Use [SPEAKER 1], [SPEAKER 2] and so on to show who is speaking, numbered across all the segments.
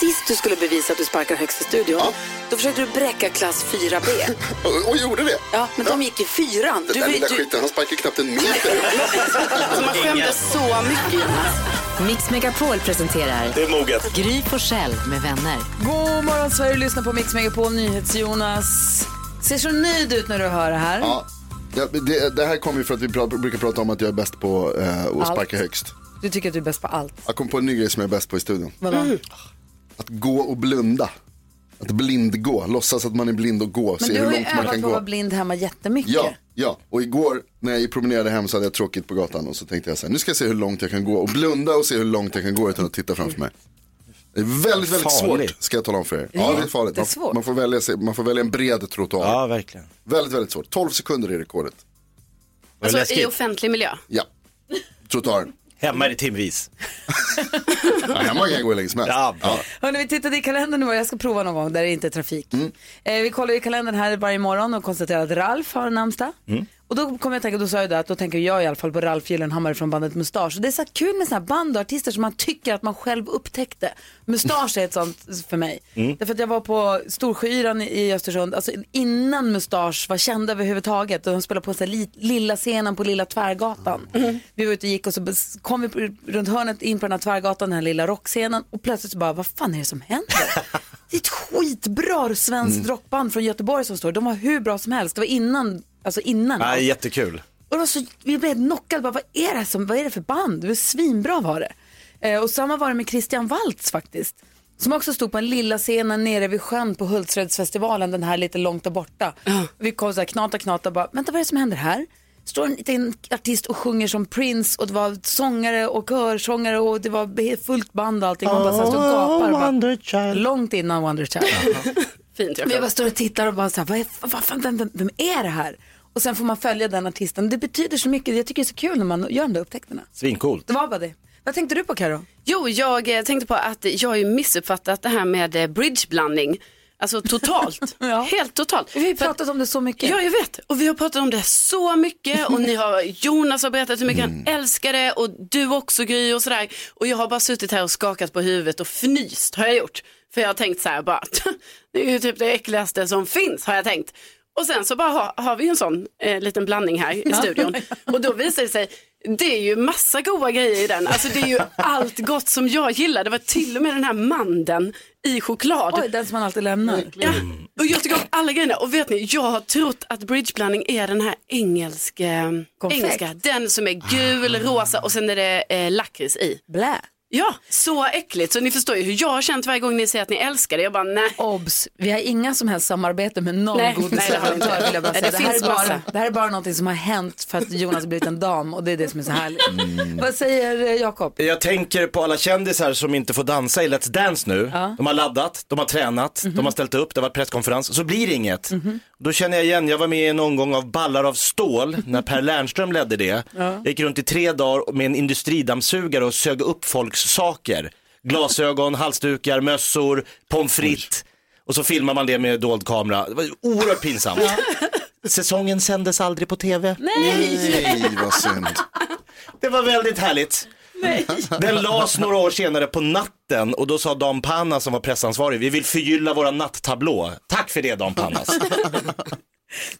[SPEAKER 1] Sist du skulle bevisa att du sparkar högst i studion, då försökte du bräcka klass 4B.
[SPEAKER 2] Och, och gjorde det.
[SPEAKER 1] Ja, men de gick i fyran.
[SPEAKER 2] Den
[SPEAKER 1] Du,
[SPEAKER 2] där lilla
[SPEAKER 1] du,
[SPEAKER 2] skiten, han sparkar knappt en meter.
[SPEAKER 1] alltså, man skämdes så mycket, Jonas.
[SPEAKER 3] Mix Megapol presenterar
[SPEAKER 4] Det är moget.
[SPEAKER 3] Gry Forssell med vänner.
[SPEAKER 5] God morgon Sverige, lyssna på Mix Megapol, NyhetsJonas. Ser så nöjd ut när du hör det här.
[SPEAKER 2] Ja, ja, det, det här kommer ju för att vi pratar, brukar prata om att jag är bäst på eh, att
[SPEAKER 5] Allt.
[SPEAKER 2] sparka högst.
[SPEAKER 5] Du tycker att du är bäst på allt.
[SPEAKER 2] Jag kom på en ny grej som jag är bäst på i studion.
[SPEAKER 5] Vadå?
[SPEAKER 2] Att gå och blunda. Att blindgå, låtsas att man är blind och gå,
[SPEAKER 5] Men
[SPEAKER 2] se
[SPEAKER 5] du
[SPEAKER 2] hur
[SPEAKER 5] har ju
[SPEAKER 2] långt man
[SPEAKER 5] övat på
[SPEAKER 2] kan
[SPEAKER 5] att
[SPEAKER 2] gå.
[SPEAKER 5] vara blind hemma jättemycket.
[SPEAKER 2] Ja, ja, och igår när jag promenerade hem så hade jag tråkigt på gatan och så tänkte jag så här, nu ska jag se hur långt jag kan gå och blunda och se hur långt jag kan gå utan att titta framför mig. Det är väldigt, väldigt
[SPEAKER 4] Farligt.
[SPEAKER 2] svårt ska jag tala om för er. Ja, det är farligt.
[SPEAKER 5] det är
[SPEAKER 2] Man,
[SPEAKER 5] svårt.
[SPEAKER 2] man, får välja, sig- man får välja en bred trottoar.
[SPEAKER 4] Ja, verkligen.
[SPEAKER 2] Väldigt, väldigt svårt. 12 sekunder är rekordet.
[SPEAKER 4] Var det
[SPEAKER 1] Alltså, I
[SPEAKER 4] läskigt?
[SPEAKER 1] offentlig miljö.
[SPEAKER 2] Ja, trottoaren.
[SPEAKER 4] Hemma är det timvis.
[SPEAKER 2] Ja, hemma kan jag gå hur länge som helst.
[SPEAKER 4] Ja, bra.
[SPEAKER 5] Hörrni, vi tittade i kalendern nu jag ska prova någon gång där det inte är trafik.
[SPEAKER 2] Mm.
[SPEAKER 5] Eh, vi kollar i kalendern här varje morgon och konstaterar att Ralf har namnsdag.
[SPEAKER 2] Mm.
[SPEAKER 5] Och då kommer jag tänka, då sa jag det att då tänker jag i alla fall på Ralf Gyllenhammar från bandet Mustasch. Och det är så kul med såna här band och artister som man tycker att man själv upptäckte. Mustasch är ett sånt för mig.
[SPEAKER 2] Mm.
[SPEAKER 5] Därför att jag var på Storsjöyran i Östersund, alltså innan Mustasch var känd överhuvudtaget. Och de spelade på så här li, lilla scenen på Lilla Tvärgatan.
[SPEAKER 2] Mm.
[SPEAKER 5] Vi var ute och gick och så kom vi runt hörnet in på den här tvärgatan, den här lilla rockscenen. Och plötsligt så bara, vad fan är det som händer? Det är ett skitbra svenskt
[SPEAKER 2] Mm.
[SPEAKER 5] rockband från Göteborg som står. De var hur bra som helst. Det var innan, alltså innan.
[SPEAKER 4] Nej,
[SPEAKER 5] allt.
[SPEAKER 4] jättekul.
[SPEAKER 5] Och det var så, vi blev knockade, bara, vad är det som, vad är det för band? Det var svinbra var det. Eh, och samma var det med Christian Waltz faktiskt. Som också stod på en lilla scenen nere vid sjön på Hultsfredsfestivalen, den här lite långt där borta. Vi kom så här knata knata bara, vänta vad är det som händer här? Står en liten artist och sjunger som Prince och det var sångare och körsångare och det var fullt band och allting. Man bara stod och gapar. och Bara, långt innan Wonder Child.
[SPEAKER 1] Fint,
[SPEAKER 5] Men jag
[SPEAKER 1] Jakob.
[SPEAKER 5] bara står och tittar och bara så här, vad är, vad fan, vem, vem, vem är det här? Och sen får man följa den artisten. Det betyder så mycket. Jag tycker det är så kul när man gör de där upptäckterna.
[SPEAKER 4] Svincoolt.
[SPEAKER 5] Det var bara det. Vad tänkte du på Karo?
[SPEAKER 1] Jo, jag eh, tänkte på att jag har ju missuppfattat det här med eh, bridgeblandning. Alltså totalt.
[SPEAKER 5] Ja.
[SPEAKER 1] Helt totalt.
[SPEAKER 5] Vi har ju
[SPEAKER 1] att-
[SPEAKER 5] pratat om det så mycket.
[SPEAKER 1] Ja, jag vet. Och vi har pratat om det så mycket och ni har, Jonas har berättat hur mycket han älskar det och du också Gry och sådär. Och jag har bara suttit här och skakat på huvudet och fnyst har jag gjort. För jag har tänkt så här bara, det är ju typ det äckligaste som finns har jag tänkt. Och sen så bara har, har vi en sån eh, liten blandning här i studion. Och då visar det sig, det är ju massa goda grejer i den. Alltså det är ju allt gott som jag gillar. Det var till och med den här mandeln i choklad.
[SPEAKER 5] Oj, den som man alltid lämnar.
[SPEAKER 1] Ja, och jag tycker om alla grejerna. Och vet ni, jag har trott att bridgeblandning är den här engelska,
[SPEAKER 5] Konfekt.
[SPEAKER 1] engelska den som är gul, rosa och sen är det eh, lakrits i.
[SPEAKER 5] Blä.
[SPEAKER 1] Ja, så äckligt. Så ni förstår ju hur jag har känt varje gång ni säger att ni älskar det. Jag bara, nej.
[SPEAKER 5] Obs! Vi har inga som helst samarbete med någon
[SPEAKER 1] Nej,
[SPEAKER 5] godisleverantör.
[SPEAKER 1] nej, det har vi inte.
[SPEAKER 5] vill jag bara säga.
[SPEAKER 1] det
[SPEAKER 5] Det, här är bara, det här är bara någonting som har hänt för att Jonas har blivit en dam och det är det som är så härligt. Vad säger eh, Jakob?
[SPEAKER 4] Jag tänker på alla kändisar som inte får dansa i Let's Dance nu. De har laddat, de har tränat, de har ställt upp, det har varit presskonferens, så blir det inget. Då känner jag igen, jag var med i en omgång av Ballar av stål när Per Lernström ledde det. Jag gick runt i tre dagar med en industridammsugare och sög upp folks saker. Glasögon, halsdukar, mössor, pommes frites. Och så filmar man det med dold kamera. Det var oerhört pinsamt. Säsongen sändes aldrig på tv.
[SPEAKER 2] Nej, vad synd.
[SPEAKER 4] Det var väldigt härligt. Den lades några år senare på natten och då sa Dan Panna som var pressansvarig, vi vill förgylla våra nattablå. Tack för det Dan Pannas.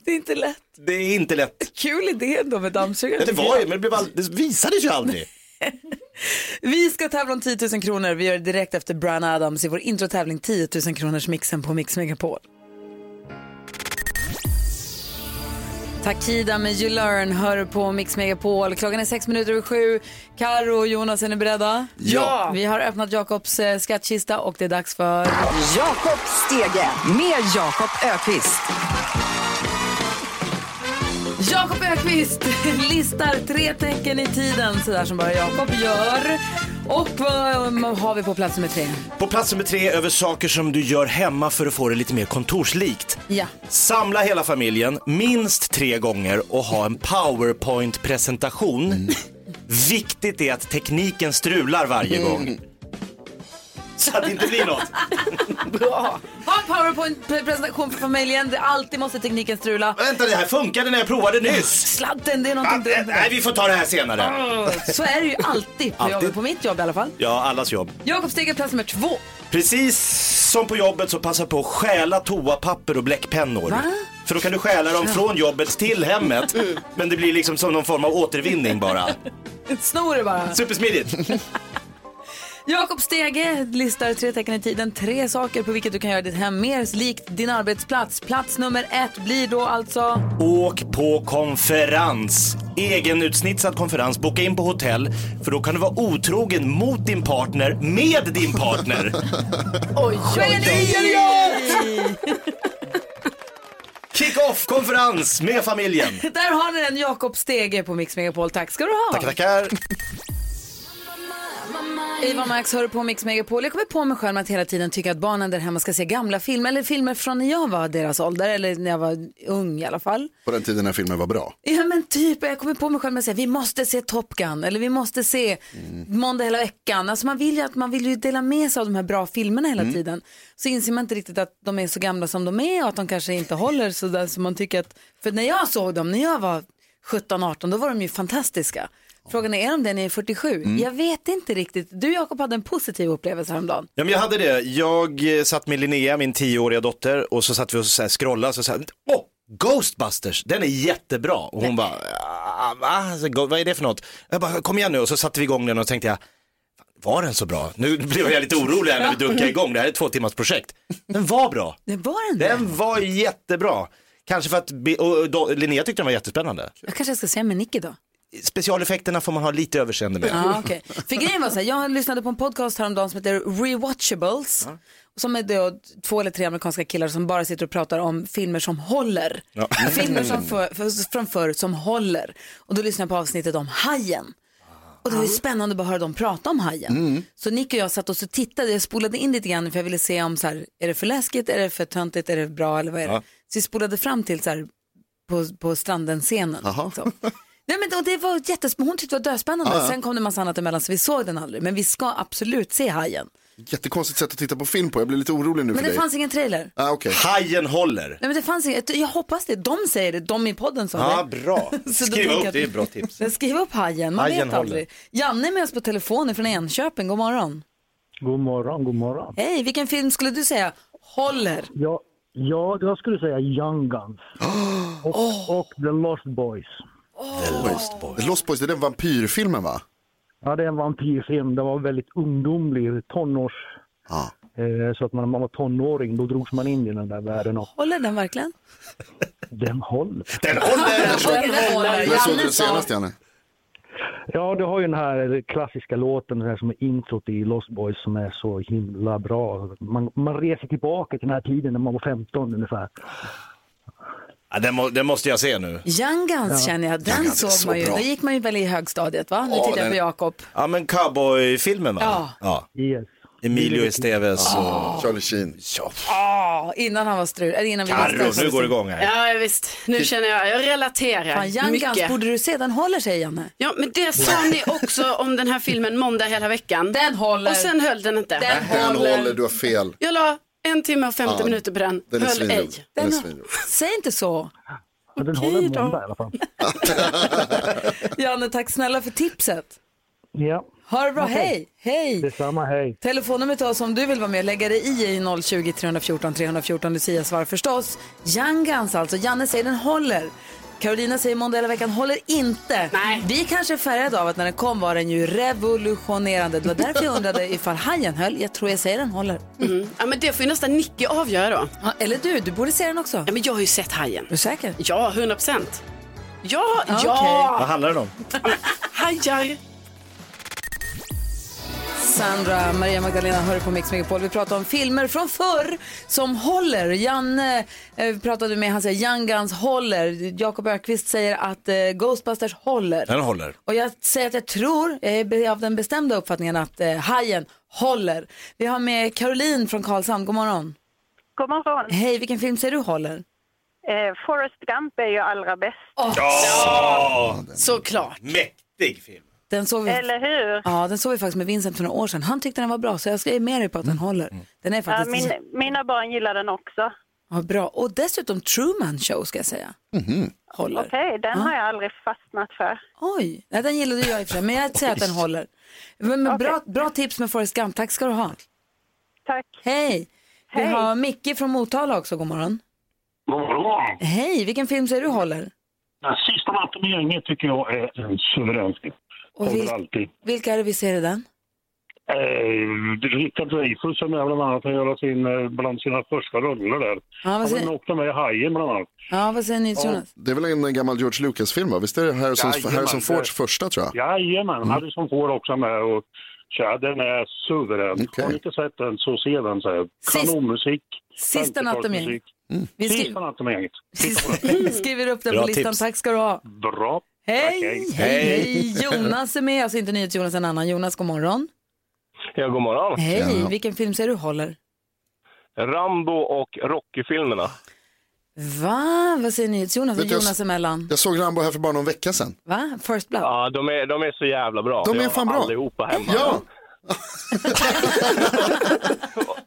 [SPEAKER 5] Det är inte lätt.
[SPEAKER 4] Det är inte lätt.
[SPEAKER 5] Kul idé ändå med dammsugare.
[SPEAKER 4] Ja, det var ju, men det, blev all... det visades ju aldrig.
[SPEAKER 5] Vi ska tävla om 10 000 kronor. Vi gör det direkt efter Brian Adams i vår introtävling 10 000 kronors mixen på Mix Megapol. Takida med You Learn hör på Mix Megapol. Klockan är sex minuter över sju. Karo och Jonas, är ni beredda?
[SPEAKER 2] Ja.
[SPEAKER 5] Vi har öppnat Jakobs eh, skattkista och det är dags för...
[SPEAKER 6] Jakob Stege med Jakob Ökvist.
[SPEAKER 5] Jakob Ökvist listar tre tecken i tiden, sådär som bara Jakob gör. Och vad har vi på plats nummer tre?
[SPEAKER 4] På plats nummer tre över saker som du gör hemma för att få det lite mer kontorslikt.
[SPEAKER 5] Ja.
[SPEAKER 4] Samla hela familjen minst tre gånger och ha en powerpoint-presentation Viktigt är att tekniken strular varje gång. Så att det inte blir något.
[SPEAKER 5] Bra. Ha en powerpoint-presentation för familjen. Det alltid måste tekniken strula.
[SPEAKER 4] Vänta, det här funkade när jag provade nyss.
[SPEAKER 5] Sladden, det är någonting dumt.
[SPEAKER 4] Nej, vi får ta det här senare.
[SPEAKER 5] Åh, Så är det ju alltid på
[SPEAKER 4] Alltid.
[SPEAKER 5] jobbet, på mitt jobb i alla fall.
[SPEAKER 4] Ja, allas jobb.
[SPEAKER 5] Jakob Stege, plats nummer två.
[SPEAKER 4] Precis som på jobbet så passa på att stjäla toapapper och bläckpennor.
[SPEAKER 5] Va?
[SPEAKER 4] För då kan du stjäla dem från jobbet till hemmet. Men det blir liksom som någon form av återvinning bara.
[SPEAKER 5] Snor det bara.
[SPEAKER 4] Supersmidigt.
[SPEAKER 5] Jakob Stege listar tre tecken i tiden, tre saker på vilket du kan göra ditt hem mer likt din arbetsplats. Plats nummer ett blir då alltså...
[SPEAKER 4] Åk på konferens. Egenutsnitsad konferens, boka in på hotell. För då kan du vara otrogen mot din partner med din partner.
[SPEAKER 1] Oj, oj, oj.
[SPEAKER 4] Kick-off konferens med familjen.
[SPEAKER 5] Där har ni den, Jakob Stege på Mix Megapol. Tack ska du ha.
[SPEAKER 4] Tackar, tackar.
[SPEAKER 5] Eva Max hör på Mix Megapol. Jag kommer på mig själv att hela tiden tycka att barnen där hemma ska se gamla filmer, eller filmer från när jag var deras ålder, eller när jag var ung i alla fall.
[SPEAKER 2] På den tiden när filmen var bra.
[SPEAKER 5] Ja men typ, jag kommer på mig själv med att säga vi måste se Top Gun eller vi måste se Måndag hela veckan. Alltså man vill ju att man vill ju dela med sig av de här bra filmerna hela tiden. Så inser man inte riktigt att de är så gamla som de är och att de kanske inte håller så där som man tycker att, för när jag såg dem när jag var 17-18 då var de ju fantastiska. Frågan är, är de det när jag är 47? Jag vet inte riktigt. Du Jakob hade en positiv upplevelse häromdagen.
[SPEAKER 4] Ja, men jag hade det. Jag eh, satt med Linnea, min tioåriga dotter, och så satt vi och så här scrollade och så sa åh, Ghostbusters, den är jättebra. Och hon bara, "Ah, va? Alltså, vad är det för något? Jag bara, kom igen nu, och så satte vi igång den och tänkte jag, var den så bra? Nu blev jag lite orolig här när vi dunkade igång, det här är ett två timmars projekt. Den var bra,
[SPEAKER 5] Det var den
[SPEAKER 4] den var jättebra. Kanske för att, och och Linnea tyckte den var jättespännande.
[SPEAKER 5] Jag kanske ska se med Nicky då.
[SPEAKER 4] Specialeffekterna får man ha lite överseende med.
[SPEAKER 5] Ja, okej. För grejen var så här, jag lyssnade på en podcast häromdagen som heter Rewatchables. Som är då två eller tre amerikanska killar som bara sitter och pratar om filmer som håller. Filmer som för, för, från förr som håller. Och då lyssnade jag på avsnittet om Hajen. Och det var ju spännande att bara höra dem prata om Hajen. Så Nick och jag satt och så tittade, jag spolade in lite grann för jag ville se om så här, är det för läskigt, är det för töntigt, är det bra eller vad är det?
[SPEAKER 4] Ja.
[SPEAKER 5] Så vi spolade fram till så här, på, på stranden-scenen. Liksom. Nej, men, och det var jättespännande, hon tyckte det var döspännande. Sen kom det en massa annat emellan så vi såg den aldrig. Men vi ska absolut se Hajen.
[SPEAKER 2] Jättekonstigt sätt att titta på film på. Jag blir lite orolig nu
[SPEAKER 5] Men
[SPEAKER 2] för
[SPEAKER 5] det
[SPEAKER 2] dig.
[SPEAKER 5] fanns ingen trailer.
[SPEAKER 2] Ah, okay.
[SPEAKER 4] Hajen håller.
[SPEAKER 5] Nej, men det fanns inget, jag hoppas det. De säger det, de i podden sa
[SPEAKER 4] Ja,
[SPEAKER 5] det.
[SPEAKER 4] bra. Skriv upp,
[SPEAKER 5] att-
[SPEAKER 4] det är ett bra tips.
[SPEAKER 5] Men Skriv upp Hajen, man
[SPEAKER 4] Hajen
[SPEAKER 5] vet aldrig. Janne är med oss på telefonen från Enköping, god morgon.
[SPEAKER 7] God morgon, god morgon.
[SPEAKER 5] Hej, vilken film skulle du säga håller?
[SPEAKER 7] Ja, ja jag skulle säga Young Guns och, och The Lost Boys.
[SPEAKER 2] The Lost Boys, det är den vampyrfilmen va?
[SPEAKER 7] Ja, det är en vampyrfilm. Den var väldigt ungdomlig, tonårs...
[SPEAKER 2] Ja.
[SPEAKER 7] Eh, så att när man var tonåring då drogs man in i den där världen och
[SPEAKER 5] Håller den verkligen?
[SPEAKER 7] den håller.
[SPEAKER 4] Den håller!
[SPEAKER 5] Den håller.
[SPEAKER 2] När såg den senast Janne?
[SPEAKER 7] Ja, du har ju den här klassiska låten den här som är introt i Lost Boys som är så himla bra. Man, man reser tillbaka till den här tiden när man var 15 ungefär.
[SPEAKER 4] Ja, den, må, den måste jag se nu.
[SPEAKER 5] Young Guns känner jag, den
[SPEAKER 2] Guns
[SPEAKER 5] såg
[SPEAKER 2] så
[SPEAKER 5] man ju.
[SPEAKER 2] bra.
[SPEAKER 5] Då gick man ju väl i högstadiet va? Nu
[SPEAKER 2] Ja,
[SPEAKER 5] tittar jag på Jakob.
[SPEAKER 4] Ja men cowboyfilmen va?
[SPEAKER 5] Ja.
[SPEAKER 7] Yes.
[SPEAKER 4] Emilio Esteves och...
[SPEAKER 2] Charlie Sheen.
[SPEAKER 4] Ja.
[SPEAKER 5] Ah, innan han var strul, eller innan vi visste.
[SPEAKER 4] nu går det igång här.
[SPEAKER 1] Ja, visst. Nu känner jag, jag relaterar
[SPEAKER 5] Fan, Young Guns
[SPEAKER 1] mycket.
[SPEAKER 5] borde du se, den håller sig Janne.
[SPEAKER 1] Ja, men det sa ni också om den här filmen Måndag hela veckan.
[SPEAKER 5] Den håller.
[SPEAKER 1] Och sen höll den inte.
[SPEAKER 5] Den
[SPEAKER 2] Den
[SPEAKER 5] håller.
[SPEAKER 2] håller, du har fel.
[SPEAKER 1] Jag la en timme och 50
[SPEAKER 2] Ja,
[SPEAKER 1] minuter på den.
[SPEAKER 2] Den är
[SPEAKER 1] höll ej.
[SPEAKER 2] Den
[SPEAKER 5] Den-. Säg inte så.
[SPEAKER 7] Ja, den
[SPEAKER 5] Okej
[SPEAKER 7] håller
[SPEAKER 5] då.
[SPEAKER 7] måndag i alla fall.
[SPEAKER 5] Janne, tack snälla för tipset.
[SPEAKER 7] Ja,
[SPEAKER 5] Ha det bra,
[SPEAKER 7] Okej.
[SPEAKER 5] hej, hej.
[SPEAKER 7] detsamma, hej.
[SPEAKER 5] Telefonnumret till oss om du vill vara med och lägga dig i är 020 314 314. Lucia svarar förstås. Young Guns alltså, Janne säger den håller. Carolina säger måndag hela veckan håller inte.
[SPEAKER 1] Nej.
[SPEAKER 5] Vi kanske är färgade av att när den kom var den ju revolutionerande. Det var därför jag undrade ifall hajen höll. Jag tror jag säger den håller.
[SPEAKER 1] Mm. Ja, men det får ju nästan Nicky avgöra då.
[SPEAKER 5] Ja, eller du, du borde se den också.
[SPEAKER 1] Ja, men jag har ju sett Hajen.
[SPEAKER 5] Är du säker?
[SPEAKER 1] Ja, 100 procent. Ja,
[SPEAKER 5] Ja,
[SPEAKER 1] ja,
[SPEAKER 4] Vad handlar den om?
[SPEAKER 1] hajar.
[SPEAKER 5] Sandra, Maria Magdalena hör på Mix Megapol. Vi pratar om filmer från förr som håller. Janne eh, pratade med, han säger Young Guns håller. Jakob Ökvist säger att eh, Ghostbusters håller.
[SPEAKER 4] Den håller.
[SPEAKER 5] Och jag säger att jag tror, jag är av den bestämda uppfattningen att eh, Hajen håller. Vi har med Caroline från Karlshamn, god morgon.
[SPEAKER 8] God morgon.
[SPEAKER 5] Hej, vilken film säger du håller?
[SPEAKER 8] Eh, Forrest Gump är ju allra bäst.
[SPEAKER 4] Ja!
[SPEAKER 1] Såklart.
[SPEAKER 4] Mäktig film.
[SPEAKER 5] Den såg vi,
[SPEAKER 8] Eller hur?
[SPEAKER 5] ja, den såg vi faktiskt med Vincent för några år sedan. Han tyckte den var bra så jag är med dig på att den håller. Den är
[SPEAKER 8] Ja,
[SPEAKER 5] faktiskt
[SPEAKER 8] min, mina barn gillar den också.
[SPEAKER 5] ja, bra. Och dessutom Truman Show ska jag säga. Håller.
[SPEAKER 8] Okej, den har jag aldrig fastnat för.
[SPEAKER 5] Oj, nej, den gillade jag i och för sig, men jag säger att den håller. Men, men bra, bra tips med Forrest Gump, tack ska du ha.
[SPEAKER 8] Tack.
[SPEAKER 5] Hej! Vi
[SPEAKER 8] Hej.
[SPEAKER 5] har Micke från Motala också, god morgon.
[SPEAKER 9] God morgon.
[SPEAKER 5] Hej, vilken film säger du håller?
[SPEAKER 9] Den sista natten med gänget tycker jag är en suverän film.
[SPEAKER 5] Och vil-
[SPEAKER 9] alltid.
[SPEAKER 5] vilka är det vi ser i den?
[SPEAKER 9] Eh, Richard Dreyfuss som är bland annat att göra sin, eh, bland sina första roller där.
[SPEAKER 5] Ja, vad
[SPEAKER 9] Han
[SPEAKER 5] säger,
[SPEAKER 9] åkte med i Hajen bland annat.
[SPEAKER 5] ja, vad säger ni Jonas?
[SPEAKER 2] Det är väl en gammal George Lucas-film va? Visst är det Harrison,
[SPEAKER 9] Jajamän,
[SPEAKER 2] Harrison Fords första tror jag?
[SPEAKER 9] Jajamän, Harrison får också med och tja, den är suverän.
[SPEAKER 2] Okej.
[SPEAKER 9] Har ni inte sett den så se den. Så här.
[SPEAKER 5] Sist-
[SPEAKER 9] Kanonmusik.
[SPEAKER 5] Sista natten med
[SPEAKER 9] 50-talsmusik.
[SPEAKER 5] Vi skri-
[SPEAKER 9] Sista natten med gänget.
[SPEAKER 5] Skriver upp den på listan,
[SPEAKER 4] tips.
[SPEAKER 5] tack ska du ha.
[SPEAKER 9] Bra.
[SPEAKER 5] Hej, hej, hej! Jonas är med, alltså inte NyhetsJonas, en annan. Jonas, god morgon.
[SPEAKER 10] Ja, god morgon.
[SPEAKER 5] Hej, vilken film säger du håller?
[SPEAKER 10] Rambo och Rocky-filmerna.
[SPEAKER 5] Va? Vad säger NyhetsJonas? Och
[SPEAKER 2] Vet du, jag-
[SPEAKER 5] Jonas emellan?
[SPEAKER 2] Jag såg Rambo här för bara någon vecka sedan.
[SPEAKER 5] Va? First Blood?
[SPEAKER 10] Ja, de är, de är så jävla bra.
[SPEAKER 2] De är
[SPEAKER 10] har
[SPEAKER 2] fan bra.
[SPEAKER 10] allihopa hemma.
[SPEAKER 2] Ja!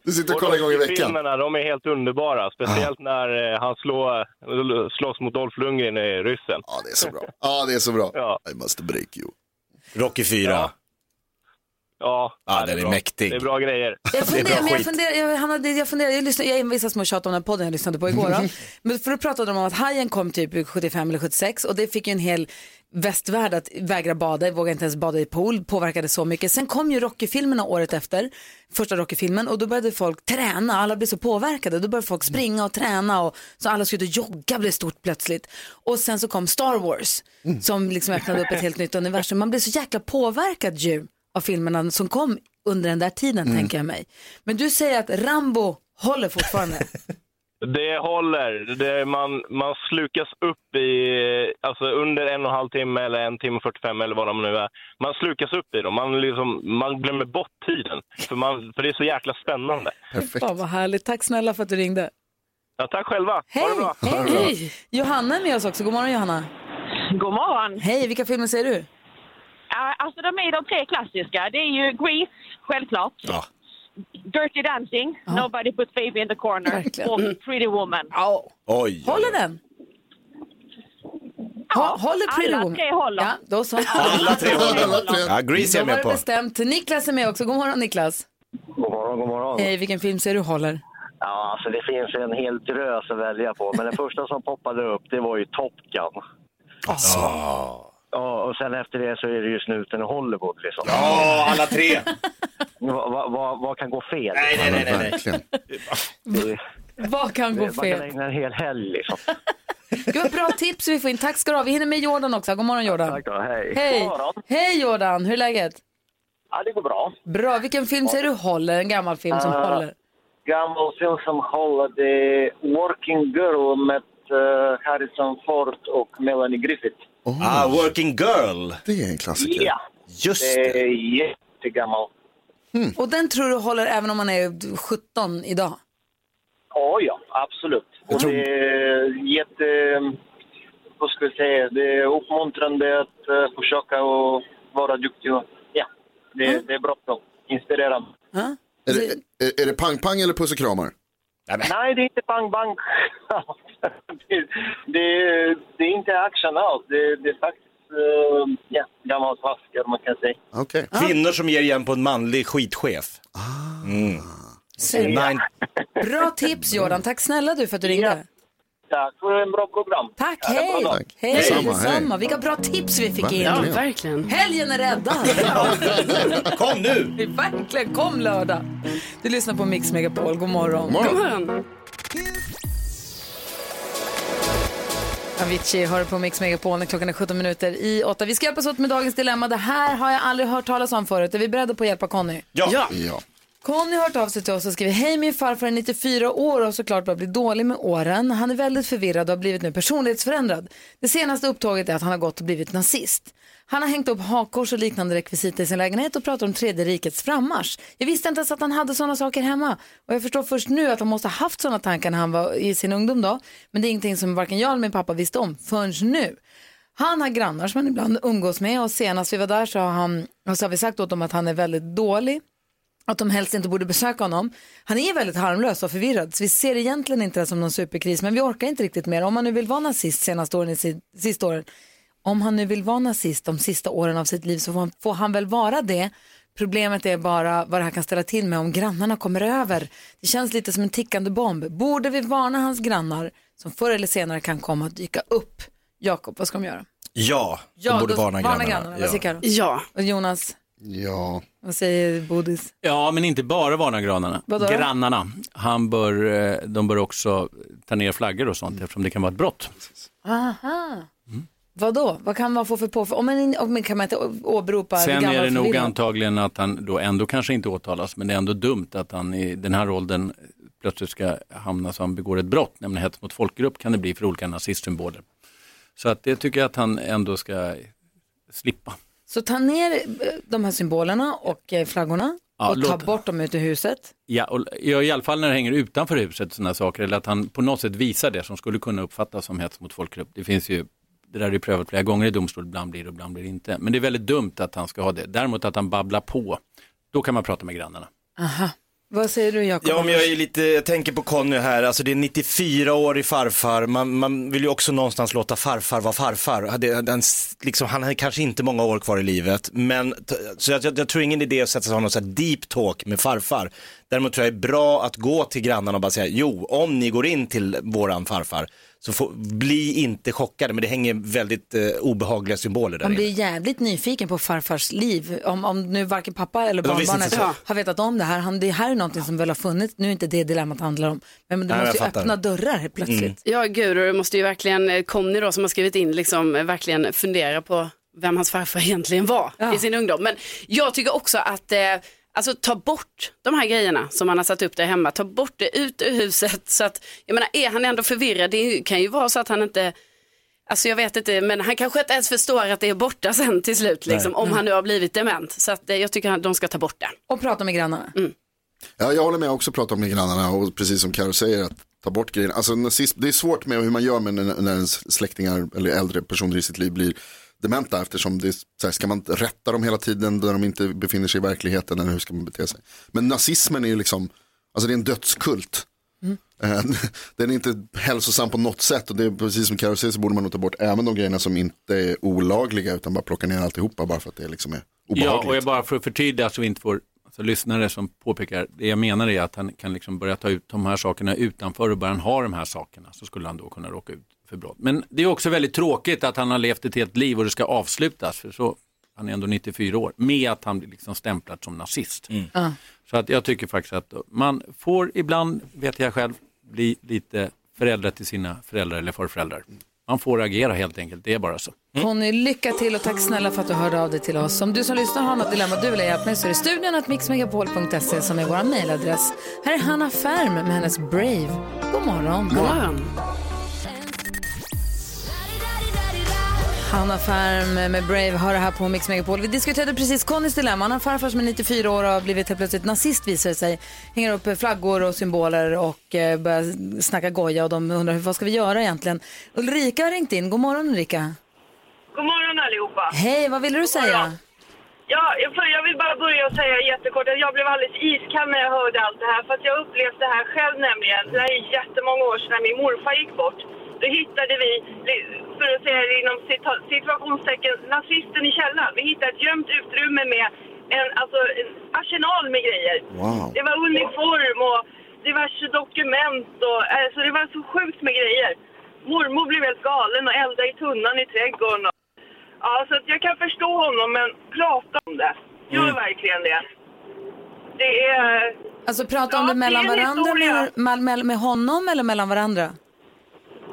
[SPEAKER 2] du sitter och kollar en gång i veckan.
[SPEAKER 10] Rocky-filmerna, de är helt underbara. Speciellt när eh, han slår, slåss mot Dolph Lundgren i ryssen.
[SPEAKER 2] Ja, det är så bra. Ja, det är så bra.
[SPEAKER 10] Ja.
[SPEAKER 2] I must break you.
[SPEAKER 4] Rocky 4.
[SPEAKER 10] Ja. Ja,
[SPEAKER 4] Ja,
[SPEAKER 10] det
[SPEAKER 4] den är
[SPEAKER 10] bra.
[SPEAKER 4] mäktig.
[SPEAKER 10] Det är bra grejer.
[SPEAKER 5] Jag
[SPEAKER 4] Det är
[SPEAKER 5] funderar,
[SPEAKER 4] bra
[SPEAKER 5] men jag funderar, jag, Hanna, det- jag funderar, jag, lyssnar, jag envisas med att tjata om den podden jag lyssnade på igår. Då. Men för då pratade de om att Hajen kom typ 75 eller 76 och det fick ju en hel västvärld att vägra bada, våga inte ens bada i pool, påverkade så mycket. Sen kom ju Rocky-filmerna året efter, första Rocky-filmen och då började folk träna, alla blev så påverkade. Då började folk springa och träna och så alla skulle ut och jogga blev stort plötsligt. Och sen så kom Star Wars som liksom öppnade upp ett helt nytt universum. Man blev så jäkla påverkad ju av filmerna som kom under den där tiden tänker jag mig. Men du säger att Rambo håller fortfarande.
[SPEAKER 10] Det håller. Det, man, man slukas upp i, alltså under en och en halv timme eller en timme och 45 eller vad de nu är. Man slukas upp i dem. Man, liksom, man glömmer bort tiden. För, man, för det är så jäkla spännande.
[SPEAKER 2] Perfekt.
[SPEAKER 5] Fan vad härligt. Tack snälla för att du ringde.
[SPEAKER 10] Ja, tack själva.
[SPEAKER 5] Hej!
[SPEAKER 10] Ha det bra.
[SPEAKER 5] Hej! Hej! Johanna är med oss också. God morgon Johanna.
[SPEAKER 8] God morgon.
[SPEAKER 5] Hej, vilka filmer ser du?
[SPEAKER 8] Ja, alltså de är de tre klassiska. Det är ju Grease, självklart.
[SPEAKER 4] Ja.
[SPEAKER 8] Dirty Dancing, Nobody Put Baby in the Corner
[SPEAKER 5] Verkligen.
[SPEAKER 8] och Pretty Woman.
[SPEAKER 5] Ja.
[SPEAKER 4] Oj.
[SPEAKER 5] Håller den? Ha, håller Pretty
[SPEAKER 8] alla
[SPEAKER 5] Woman?
[SPEAKER 8] tre håller.
[SPEAKER 5] Ja, då så.
[SPEAKER 4] Alla tre håller. Ja, Grease är jag med
[SPEAKER 5] det
[SPEAKER 4] på.
[SPEAKER 5] bestämt. Niklas är med också. God morgon Niklas.
[SPEAKER 10] God morgon, god morgon.
[SPEAKER 5] Hej, vilken film ser du håller?
[SPEAKER 10] Ja, alltså det finns en hel drös att välja på. Men den första som poppade upp, det var ju Top Gun. Ja, och sen efter det så är det ju snuten i Hollywood liksom.
[SPEAKER 4] Ja, alla tre.
[SPEAKER 10] Vad va, va, vad kan gå fel?
[SPEAKER 4] Nej, nej, nej, nej.
[SPEAKER 2] Verkligen.
[SPEAKER 5] Vad kan gå
[SPEAKER 10] man kan
[SPEAKER 5] fel?
[SPEAKER 10] ägna en hel helg liksom.
[SPEAKER 5] Gud vad bra tips vi får in. Tack ska du ha. Vi hinner med Jordan också. God morgon Jordan.
[SPEAKER 10] Tack då, hej.
[SPEAKER 5] Hej!
[SPEAKER 10] God morgon.
[SPEAKER 5] Hej Jordan, hur är läget?
[SPEAKER 10] Ja, det går bra.
[SPEAKER 5] Bra, vilken film ser du håller? En gammal film som
[SPEAKER 10] Ah.
[SPEAKER 5] håller?
[SPEAKER 10] Gammal film som håller, det är Working Girl med eh, Harrison Ford och Melanie Griffith.
[SPEAKER 4] Ah, Working Girl.
[SPEAKER 2] Det är en klassiker.
[SPEAKER 10] Ja,
[SPEAKER 4] Just
[SPEAKER 10] det
[SPEAKER 4] det.
[SPEAKER 10] är jättegammal.
[SPEAKER 5] Och den tror du håller även om man är 17 idag?
[SPEAKER 10] Ja, ja, absolut. Och
[SPEAKER 2] tror-
[SPEAKER 10] det är jätte... Vad ska jag säga? Det är uppmuntrande att uh, försöka och vara duktig. och- Ja, det,
[SPEAKER 5] Mm.
[SPEAKER 10] det är bra. Inspirerande.
[SPEAKER 5] Ja?
[SPEAKER 2] Är det, är, är det pang-pang eller puss och kramar?
[SPEAKER 10] Nej, det är inte bang bang. det, det, det är inte action alls. Det, det är faktiskt uh, ja, gammal klassiker man kan säga.
[SPEAKER 2] Okej.
[SPEAKER 4] Kvinnor som ger igen på en manlig skitchef. Mm.
[SPEAKER 5] Säg-
[SPEAKER 4] Nine.
[SPEAKER 5] Bra tips Jordan, tack snälla du för att du ringde.
[SPEAKER 10] Tack för en bra program.
[SPEAKER 5] Tack, hej!
[SPEAKER 2] Tack.
[SPEAKER 5] Hej,
[SPEAKER 2] Detsamma,
[SPEAKER 5] detsamma.
[SPEAKER 2] hej.
[SPEAKER 5] Vilka bra tips vi fick in.
[SPEAKER 1] Ja,
[SPEAKER 2] Verkligen.
[SPEAKER 5] Helgen är räddad.
[SPEAKER 4] Kom nu!
[SPEAKER 5] Verkligen, kom lördag. Du lyssnar på Mix Megapol, god morgon.
[SPEAKER 2] God
[SPEAKER 1] God
[SPEAKER 2] morgon.
[SPEAKER 5] Avicii hör på Mix Megapol när klockan är 17 minuter i 8. Vi ska hjälpas åt med dagens dilemma. Det här har jag aldrig hört talas om förut. Är vi beredda på att hjälpa Conny?
[SPEAKER 4] Ja.
[SPEAKER 1] Ja.
[SPEAKER 5] Conny har hört av sig till oss och skriver Hej min farfar är 94 år och såklart börjar bli dålig med åren. Han är väldigt förvirrad och har blivit nu personlighetsförändrad. Det senaste upptaget är att han har gått och blivit nazist. Han har hängt upp hakkors och liknande rekvisita i sin lägenhet och pratar om tredje rikets frammarsch. Jag visste inte ens att han hade sådana saker hemma. Och jag förstår först nu att han måste ha haft sådana tankar när han var i sin ungdom då. Men det är ingenting som varken jag eller min pappa visste om förrän nu. Han har grannar som han ibland umgås med och senast vi var där så har, han, så har vi sagt åt dem att han är väldigt dålig. Att de helst inte borde besöka honom. Han är väldigt harmlös och förvirrad så vi ser egentligen inte det som någon superkris men vi orkar inte riktigt mer. Om han nu vill vara nazist senaste åren, sista åren, om han nu vill vara nazist de sista åren av sitt liv så får han, får han väl vara det. Problemet är bara vad det här kan ställa till med om grannarna kommer över. Det känns lite som en tickande bomb. Borde vi varna hans grannar som förr eller senare kan komma att dyka upp? Jakob, vad ska de göra?
[SPEAKER 4] Ja,
[SPEAKER 5] Ja,
[SPEAKER 4] de borde varna
[SPEAKER 5] varna
[SPEAKER 4] grannarna.
[SPEAKER 5] grannarna. Säger Karo?
[SPEAKER 1] Ja.
[SPEAKER 5] Och Jonas,
[SPEAKER 2] Ja.
[SPEAKER 5] vad säger Bodis?
[SPEAKER 11] Ja, men inte bara varna grannarna.
[SPEAKER 5] Vadå?
[SPEAKER 11] grannarna. Han bör, eh, de bör också ta ner flaggor och sånt eftersom det kan vara ett brott.
[SPEAKER 5] Aha. Vad då? Vad kan man få för påföljd? Om man, om man kan man inte åberopa
[SPEAKER 11] Sen
[SPEAKER 5] gamla
[SPEAKER 11] är det nog antagligen att han då ändå kanske inte åtalas, men det är ändå dumt att han i den här åldern plötsligt ska hamna så han begår ett brott, nämligen hets mot folkgrupp kan det bli för olika nazistsymboler. Så att det tycker jag att han ändå ska slippa.
[SPEAKER 5] Så ta ner eh, de här symbolerna och eh, flaggorna
[SPEAKER 11] Ja,
[SPEAKER 5] och ta
[SPEAKER 11] låt-
[SPEAKER 5] bort dem ut ur huset.
[SPEAKER 11] Ja, och, ja, i alla fall när det hänger utanför huset sådana saker, eller att han på något sätt visar det som skulle kunna uppfattas som hets mot folkgrupp. Det finns ju, det där är ju prövat flera gånger i domstol, ibland blir det och ibland blir det inte. Men det är väldigt dumt att han ska ha det. Däremot att han babblar på, då kan man prata med grannarna.
[SPEAKER 5] Aha. Vad säger du Jakob?
[SPEAKER 4] Ja, men jag är lite, jag tänker på Conny här, alltså det är 94-årig farfar, man, man vill ju också någonstans låta farfar vara farfar. Den, liksom, han har kanske inte många år kvar i livet, men så jag, jag, jag tror ingen idé att sätta sig och ha någon så här deep talk med farfar. Däremot tror jag det är bra att gå till grannarna och bara säga, jo, om ni går in till våran farfar, så får, bli inte chockade, men det hänger väldigt eh, obehagliga symboler där
[SPEAKER 5] Man blir jävligt nyfiken på farfars liv. Om, om nu varken pappa eller barnbarnet har vetat om det här. Han, det här är någonting som väl har funnits. Nu är inte det dilemmat handlar om. Men du
[SPEAKER 1] Nej,
[SPEAKER 5] måste ju öppna dörrar helt plötsligt.
[SPEAKER 4] Mm.
[SPEAKER 1] Ja, gud, och det måste ju verkligen, eh, Conny då som har skrivit in, liksom eh, verkligen fundera på vem hans farfar egentligen var i sin ungdom. Men jag tycker också att, eh, alltså ta bort de här grejerna som han har satt upp där hemma, ta bort det ut ur huset. Så att, jag menar, är han ändå förvirrad, det kan ju vara så att han inte Alltså jag vet inte, men han kanske inte ens förstår att det är borta sen till slut, liksom, om han nu har blivit dement. Så att, eh, jag tycker att de ska ta bort det.
[SPEAKER 5] Och prata med grannarna.
[SPEAKER 2] Ja, jag håller med, också pratat med grannarna och precis som Karo säger att ta bort grejerna. Alltså nazism, det är svårt med hur man gör med när, när ens släktingar eller äldre personer i sitt liv blir dementa eftersom det här, ska man rätta dem hela tiden när de inte befinner sig i verkligheten eller hur ska man bete sig. Men nazismen är ju liksom, alltså det är en dödskult. Eh, Den är inte hälsosam på något sätt och det är precis som Karo säger så borde man nog ta bort även de grejerna som inte är olagliga utan bara plocka ner alltihopa bara för att det liksom är
[SPEAKER 11] Ja,
[SPEAKER 2] obehagligt.
[SPEAKER 11] och jag bara för att förtydliga så vi inte får alltså, lyssnare som påpekar, det jag menar är att han kan liksom börja ta ut de här sakerna utanför och bara han har de här sakerna så skulle han då kunna råka ut för brott. Men det är också väldigt tråkigt att han har levt ett helt liv och det ska avslutas, för så, han är ändå 94 år, med att han blir liksom stämplad som nazist.
[SPEAKER 5] Ja.
[SPEAKER 11] Så att jag tycker faktiskt att man får ibland, vet jag själv, bli lite föräldrar till sina föräldrar eller farföräldrar. Man får agera helt enkelt, det är bara så.
[SPEAKER 5] Conny, lycka till och tack snälla för att du hörde av dig till oss. Om du som lyssnar har något dilemma du vill ha hjälp med så är det studion att mixmegapol.se som är vår mejladress. Här är Hanna Färm med hennes Brave. God morgon.
[SPEAKER 1] God morgon.
[SPEAKER 5] Hanna Färm med Brave har det här på Mix Megapol. Vi diskuterade precis Connys dilemma. Han har farfar som är 94 år och har blivit helt plötsligt nazist visar det sig. Hänger upp flaggor och symboler och eh, börjar snacka goja och de undrar vad ska vi göra egentligen. Ulrika har ringt in. God morgon Ulrika.
[SPEAKER 12] God morgon allihopa.
[SPEAKER 5] Hej, vad ville du säga?
[SPEAKER 12] Ja, för jag vill bara börja och säga jättekort att jag blev alldeles iskall när jag hörde allt det här. För att jag upplevt det här själv nämligen. Det här är jättemånga år sedan när min morfar gick bort. Då hittade vi, för att säga det inom situationstecken, nazisten i källaren. Vi hittade ett gömt utrymme med en, alltså, en arsenal med grejer.
[SPEAKER 2] Wow.
[SPEAKER 12] Det var uniform och diverse dokument och alltså det var så sjukt med grejer. Mormor blev helt galen och eldade i tunnan i trädgården. Och, ja, så att jag kan förstå honom, men prata om det. Gör
[SPEAKER 5] Mm.
[SPEAKER 12] verkligen det. Det är...
[SPEAKER 5] Alltså prata om
[SPEAKER 12] Ja,
[SPEAKER 5] det mellan
[SPEAKER 12] det
[SPEAKER 5] varandra, med, med honom eller mellan varandra?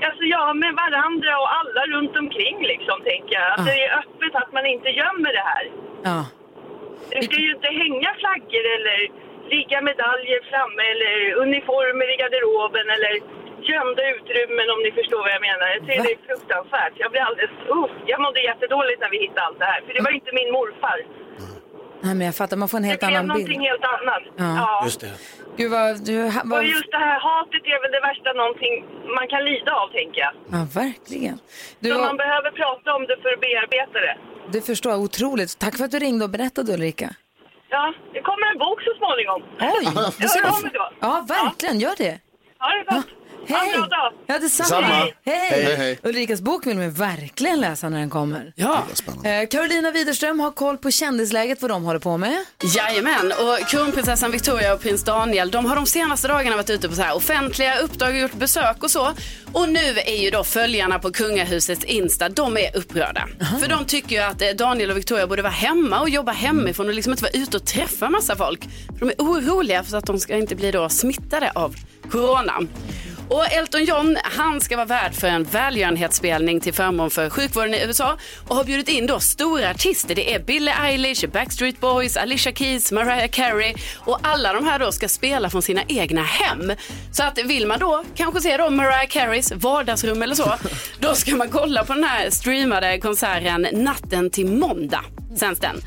[SPEAKER 12] Alltså ja, med varandra och alla runt omkring liksom, tänker jag. Att
[SPEAKER 5] Ah.
[SPEAKER 12] det är öppet, att man inte gömmer det här.
[SPEAKER 5] Ja.
[SPEAKER 12] Det ska ju inte hänga flaggor eller ligga medaljer framme eller uniformer i garderoben eller gömda utrymmen om ni förstår vad jag menar. Jag tycker det är fruktansvärt. Jag blir alldeles... Uh, jag mådde jättedåligt när vi hittade allt det här. För det var inte min morfar.
[SPEAKER 5] Nej, men jag fattar, man får en helt
[SPEAKER 12] det blev
[SPEAKER 5] annan bild.
[SPEAKER 12] någonting helt annat.
[SPEAKER 5] Ja.
[SPEAKER 12] Ja.
[SPEAKER 4] Just det.
[SPEAKER 5] Gud vad du... ha-
[SPEAKER 12] Och
[SPEAKER 5] Vad,
[SPEAKER 12] just det här hatet är väl det värsta någonting man kan lida av, tänker jag.
[SPEAKER 5] ja, verkligen. Du,
[SPEAKER 12] Så man behöver prata om det för att bearbeta det.
[SPEAKER 5] det förstår jag otroligt. Tack för att du ringde och berättade Ulrika.
[SPEAKER 12] Ja, det kommer en bok så småningom.
[SPEAKER 5] Oj!
[SPEAKER 12] Jag hör av mig då.
[SPEAKER 5] Ja, verkligen. Gör det.
[SPEAKER 12] Ha det gott. Ha en bra dag.
[SPEAKER 5] Ja, detsamma. Hej.
[SPEAKER 2] Hej, hej.
[SPEAKER 5] Ulrikas bok vill man verkligen läsa när den kommer.
[SPEAKER 1] Ja.
[SPEAKER 5] Eh, Carolina Widerström har koll på kändisläget, vad de håller på med.
[SPEAKER 1] Jajamän, och kronprinsessan Victoria och prins Daniel de har de senaste dagarna varit ute på så här offentliga uppdrag och gjort besök och så. Och nu är ju då följarna på kungahusets Insta, de är upprörda. För de tycker ju att eh, Daniel och Victoria borde vara hemma och jobba hemifrån och liksom inte vara ute och träffa massa folk. För de är oroliga för att de ska inte bli då smittade av corona. Och Elton John, han ska vara värd för en välgörenhetsspelning till förmån för sjukvården i USA och har bjudit in då stora artister. Det är Billie Eilish, Backstreet Boys, Alicia Keys, Mariah Carey och alla de här då ska spela från sina egna hem. Så att vill man då kanske se då Mariah Careys vardagsrum eller så, då ska man kolla på den här streamade konserten natten till måndag sänds den.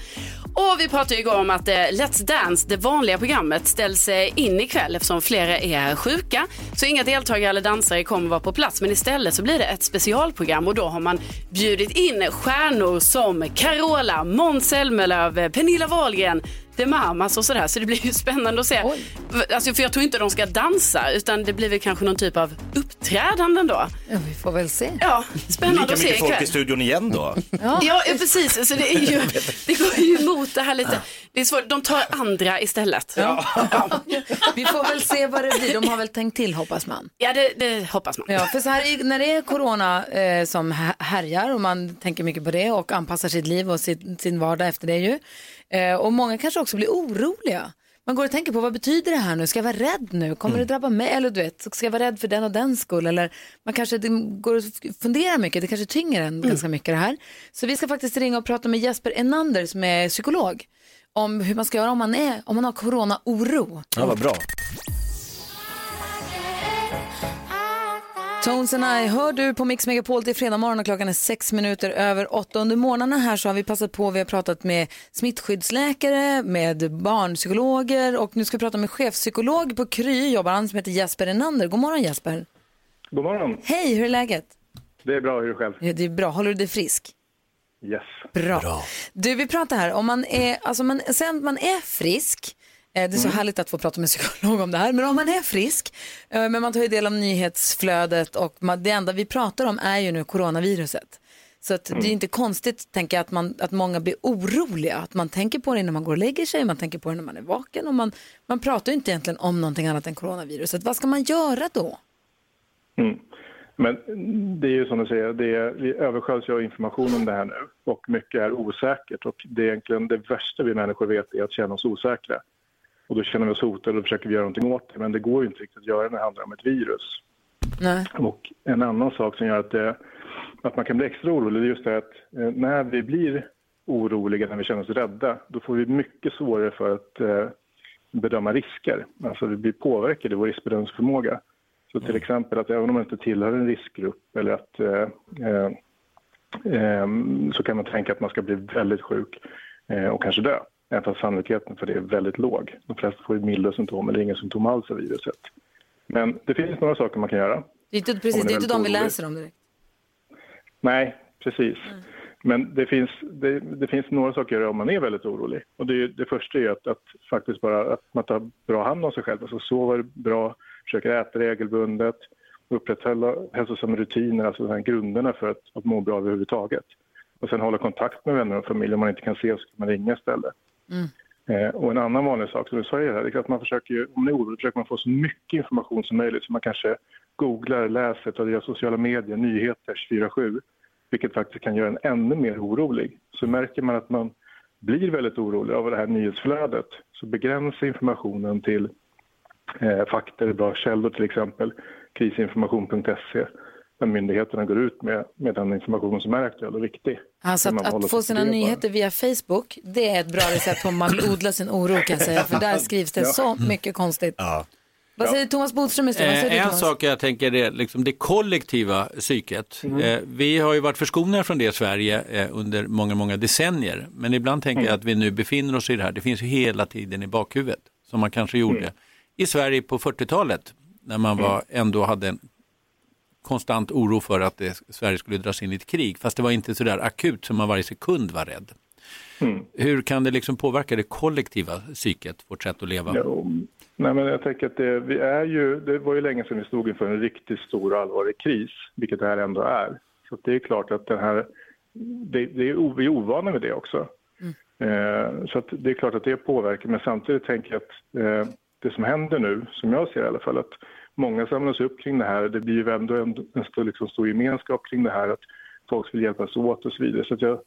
[SPEAKER 1] Och vi pratade igår om att eh, Let's Dance, det vanliga programmet, ställs eh, in ikväll eftersom flera är sjuka. Så inga deltagare eller dansare kommer vara på plats. Men istället så blir det ett specialprogram och då har man bjudit in stjärnor som Carola, Måns Zelmerlöw, eh, Pernilla Wahlgren, The Mamas och sådär. Så det blir ju spännande att se. Alltså, för jag tror inte de ska dansa utan det blir väl kanske någon typ av uppträdanden då.
[SPEAKER 5] Ja, vi får väl se.
[SPEAKER 1] Ja, spännande
[SPEAKER 4] Lika
[SPEAKER 1] att se
[SPEAKER 4] mycket folk
[SPEAKER 1] ikväll.
[SPEAKER 4] i studion igen då.
[SPEAKER 1] Ja. ja, precis. Så det, är ju, det går ju emot det här lite. Det är svårt. De tar andra istället. Ja,
[SPEAKER 5] Vi får väl se vad det blir. De har väl tänkt till hoppas man.
[SPEAKER 1] ja det, det hoppas man.
[SPEAKER 5] Ja, för så här, är- när det är corona eh, som hä- härjar och man tänker mycket på det och anpassar sitt liv och sin, sin vardag efter det ju. Eh, och många kanske också blir oroliga. Man går och tänker på vad betyder det här nu? Ska jag vara rädd nu? Kommer det drabba mig? Eller du vet, ska jag vara rädd för den och den skull? Eller man kanske går och funderar mycket. Det kanske tynger en ganska mycket det här. Så vi ska faktiskt ringa och prata med Jesper Enander som är psykolog om hur man ska göra om man, är, om man har corona-oro.
[SPEAKER 4] Ja, vad bra.
[SPEAKER 5] Tones and I hör du på Mix Megapol till fredag morgon och klockan är sex minuter över åtta. Under morgnarna här så har vi passat på, vi har pratat med smittskyddsläkare, med barnpsykologer och nu ska vi prata med chefpsykolog på Kry, jobbar han som heter Jesper Enander. God morgon Jesper.
[SPEAKER 13] God morgon.
[SPEAKER 5] Hej, hur är läget?
[SPEAKER 13] Det är bra, hur är det själv?
[SPEAKER 5] Ja, Det är bra, håller du dig frisk?
[SPEAKER 13] Yes.
[SPEAKER 5] Bra. Du, vi pratar här, om man är, alltså man, sen man är frisk, det är så
[SPEAKER 13] Mm.
[SPEAKER 5] härligt att få prata med en psykolog om det här, men om man är frisk, eh, men man tar ju del av nyhetsflödet och det enda vi pratar om är ju nu coronaviruset. Så att det är inte konstigt, tänker jag, att, man, att många blir oroliga. Att man tänker på det när man går och lägger sig, man tänker på det när man är vaken och man, man pratar ju inte egentligen om någonting annat än coronaviruset. Vad ska man göra då?
[SPEAKER 13] Mm. Men det är ju som du säger, det är, vi översköljs av information om det här nu och mycket är osäkert och det är egentligen det värsta vi människor vet är att känna oss osäkra. Och då känner vi oss hotade och försöker vi göra någonting åt det men det går ju inte riktigt att göra när det handlar om ett virus.
[SPEAKER 5] Nej.
[SPEAKER 13] Och en annan sak som gör att, det, att man kan bli extra orolig är just det att eh, när vi blir oroliga, när vi känner oss rädda, då får vi mycket svårare för att eh, bedöma risker. Alltså vi blir påverkade i vår riskbedömningsförmåga. Så till exempel att även om man inte tillhör en riskgrupp eller att eh, eh, eh, så kan man tänka att man ska bli väldigt sjuk eh, och kanske dö. Även fast sannolikheten för det är väldigt låg. De flesta får ju milda symptom eller inga symptom alls av viruset. Men det finns några saker man kan göra.
[SPEAKER 5] Det är inte, precis, det är inte de vi läser om direkt.
[SPEAKER 13] Nej, precis. Men det finns, det, det finns några saker att göra om man är väldigt orolig. Och det, det första är att, att faktiskt bara att man tar bra hand om sig själv. Alltså sover bra, försöker äta regelbundet, upprätthålla hälsosamma rutiner, alltså de här grunderna för att, att må bra överhuvudtaget. Och sen hålla kontakt med vänner och familj. Om man inte kan se så kan man ringa istället. Mm. Eh, och en annan vanlig sak som du säger här det är att man försöker, ju- om man är orolig, försöker man få så mycket information som möjligt. Så man kanske googlar, läser, tar del av sociala medier, nyheter 24-7. Vilket faktiskt kan göra en ännu mer orolig. Så märker man att man blir väldigt orolig av det här nyhetsflödet så begränsa informationen till eh, fakta eller bra källor till exempel. Krisinformation.se där myndigheterna går ut med, med den information som är aktuell och viktig.
[SPEAKER 5] Alltså att, att få sina
[SPEAKER 13] bara.
[SPEAKER 5] nyheter via Facebook, det är ett bra recept på om man vill odla sin oro kan jag säga. För där skrivs det
[SPEAKER 11] Ja.
[SPEAKER 5] så mycket konstigt. Vad säger Thomas Bodström i studion? Vad säger
[SPEAKER 11] Eh, en
[SPEAKER 5] Thomas?
[SPEAKER 11] sak jag tänker är liksom det kollektiva psyket.
[SPEAKER 5] Mm.
[SPEAKER 11] Eh, vi har ju varit förskonade från det i Sverige eh, under många, många decennier. Men ibland tänker jag att vi nu befinner oss i det här. Det finns ju hela tiden i bakhuvudet. Som man kanske gjorde
[SPEAKER 13] Mm.
[SPEAKER 11] i Sverige på 40-talet när man var, ändå hade en konstant oro för att det, Sverige skulle dras in i ett krig. Fast det var inte så där akut som man varje sekund var rädd. Hur kan det liksom påverka det kollektiva psyket, vårt sätt att leva?
[SPEAKER 13] Jo, nej men jag tänker att det, vi är ju, det var ju länge sedan vi stod inför en riktigt stor och allvarlig kris, vilket det här ändå är. Så det är klart att den här, det, det är, vi är ovana vid det också. Eh, så att det är klart att det påverkar, men samtidigt tänker jag att eh, det som händer nu, som jag ser i alla fall, att många samlas upp kring det här. Det blir ju ändå en, en stor, liksom, stor gemenskap kring det här, att folk vill hjälpas åt och så vidare. Så jag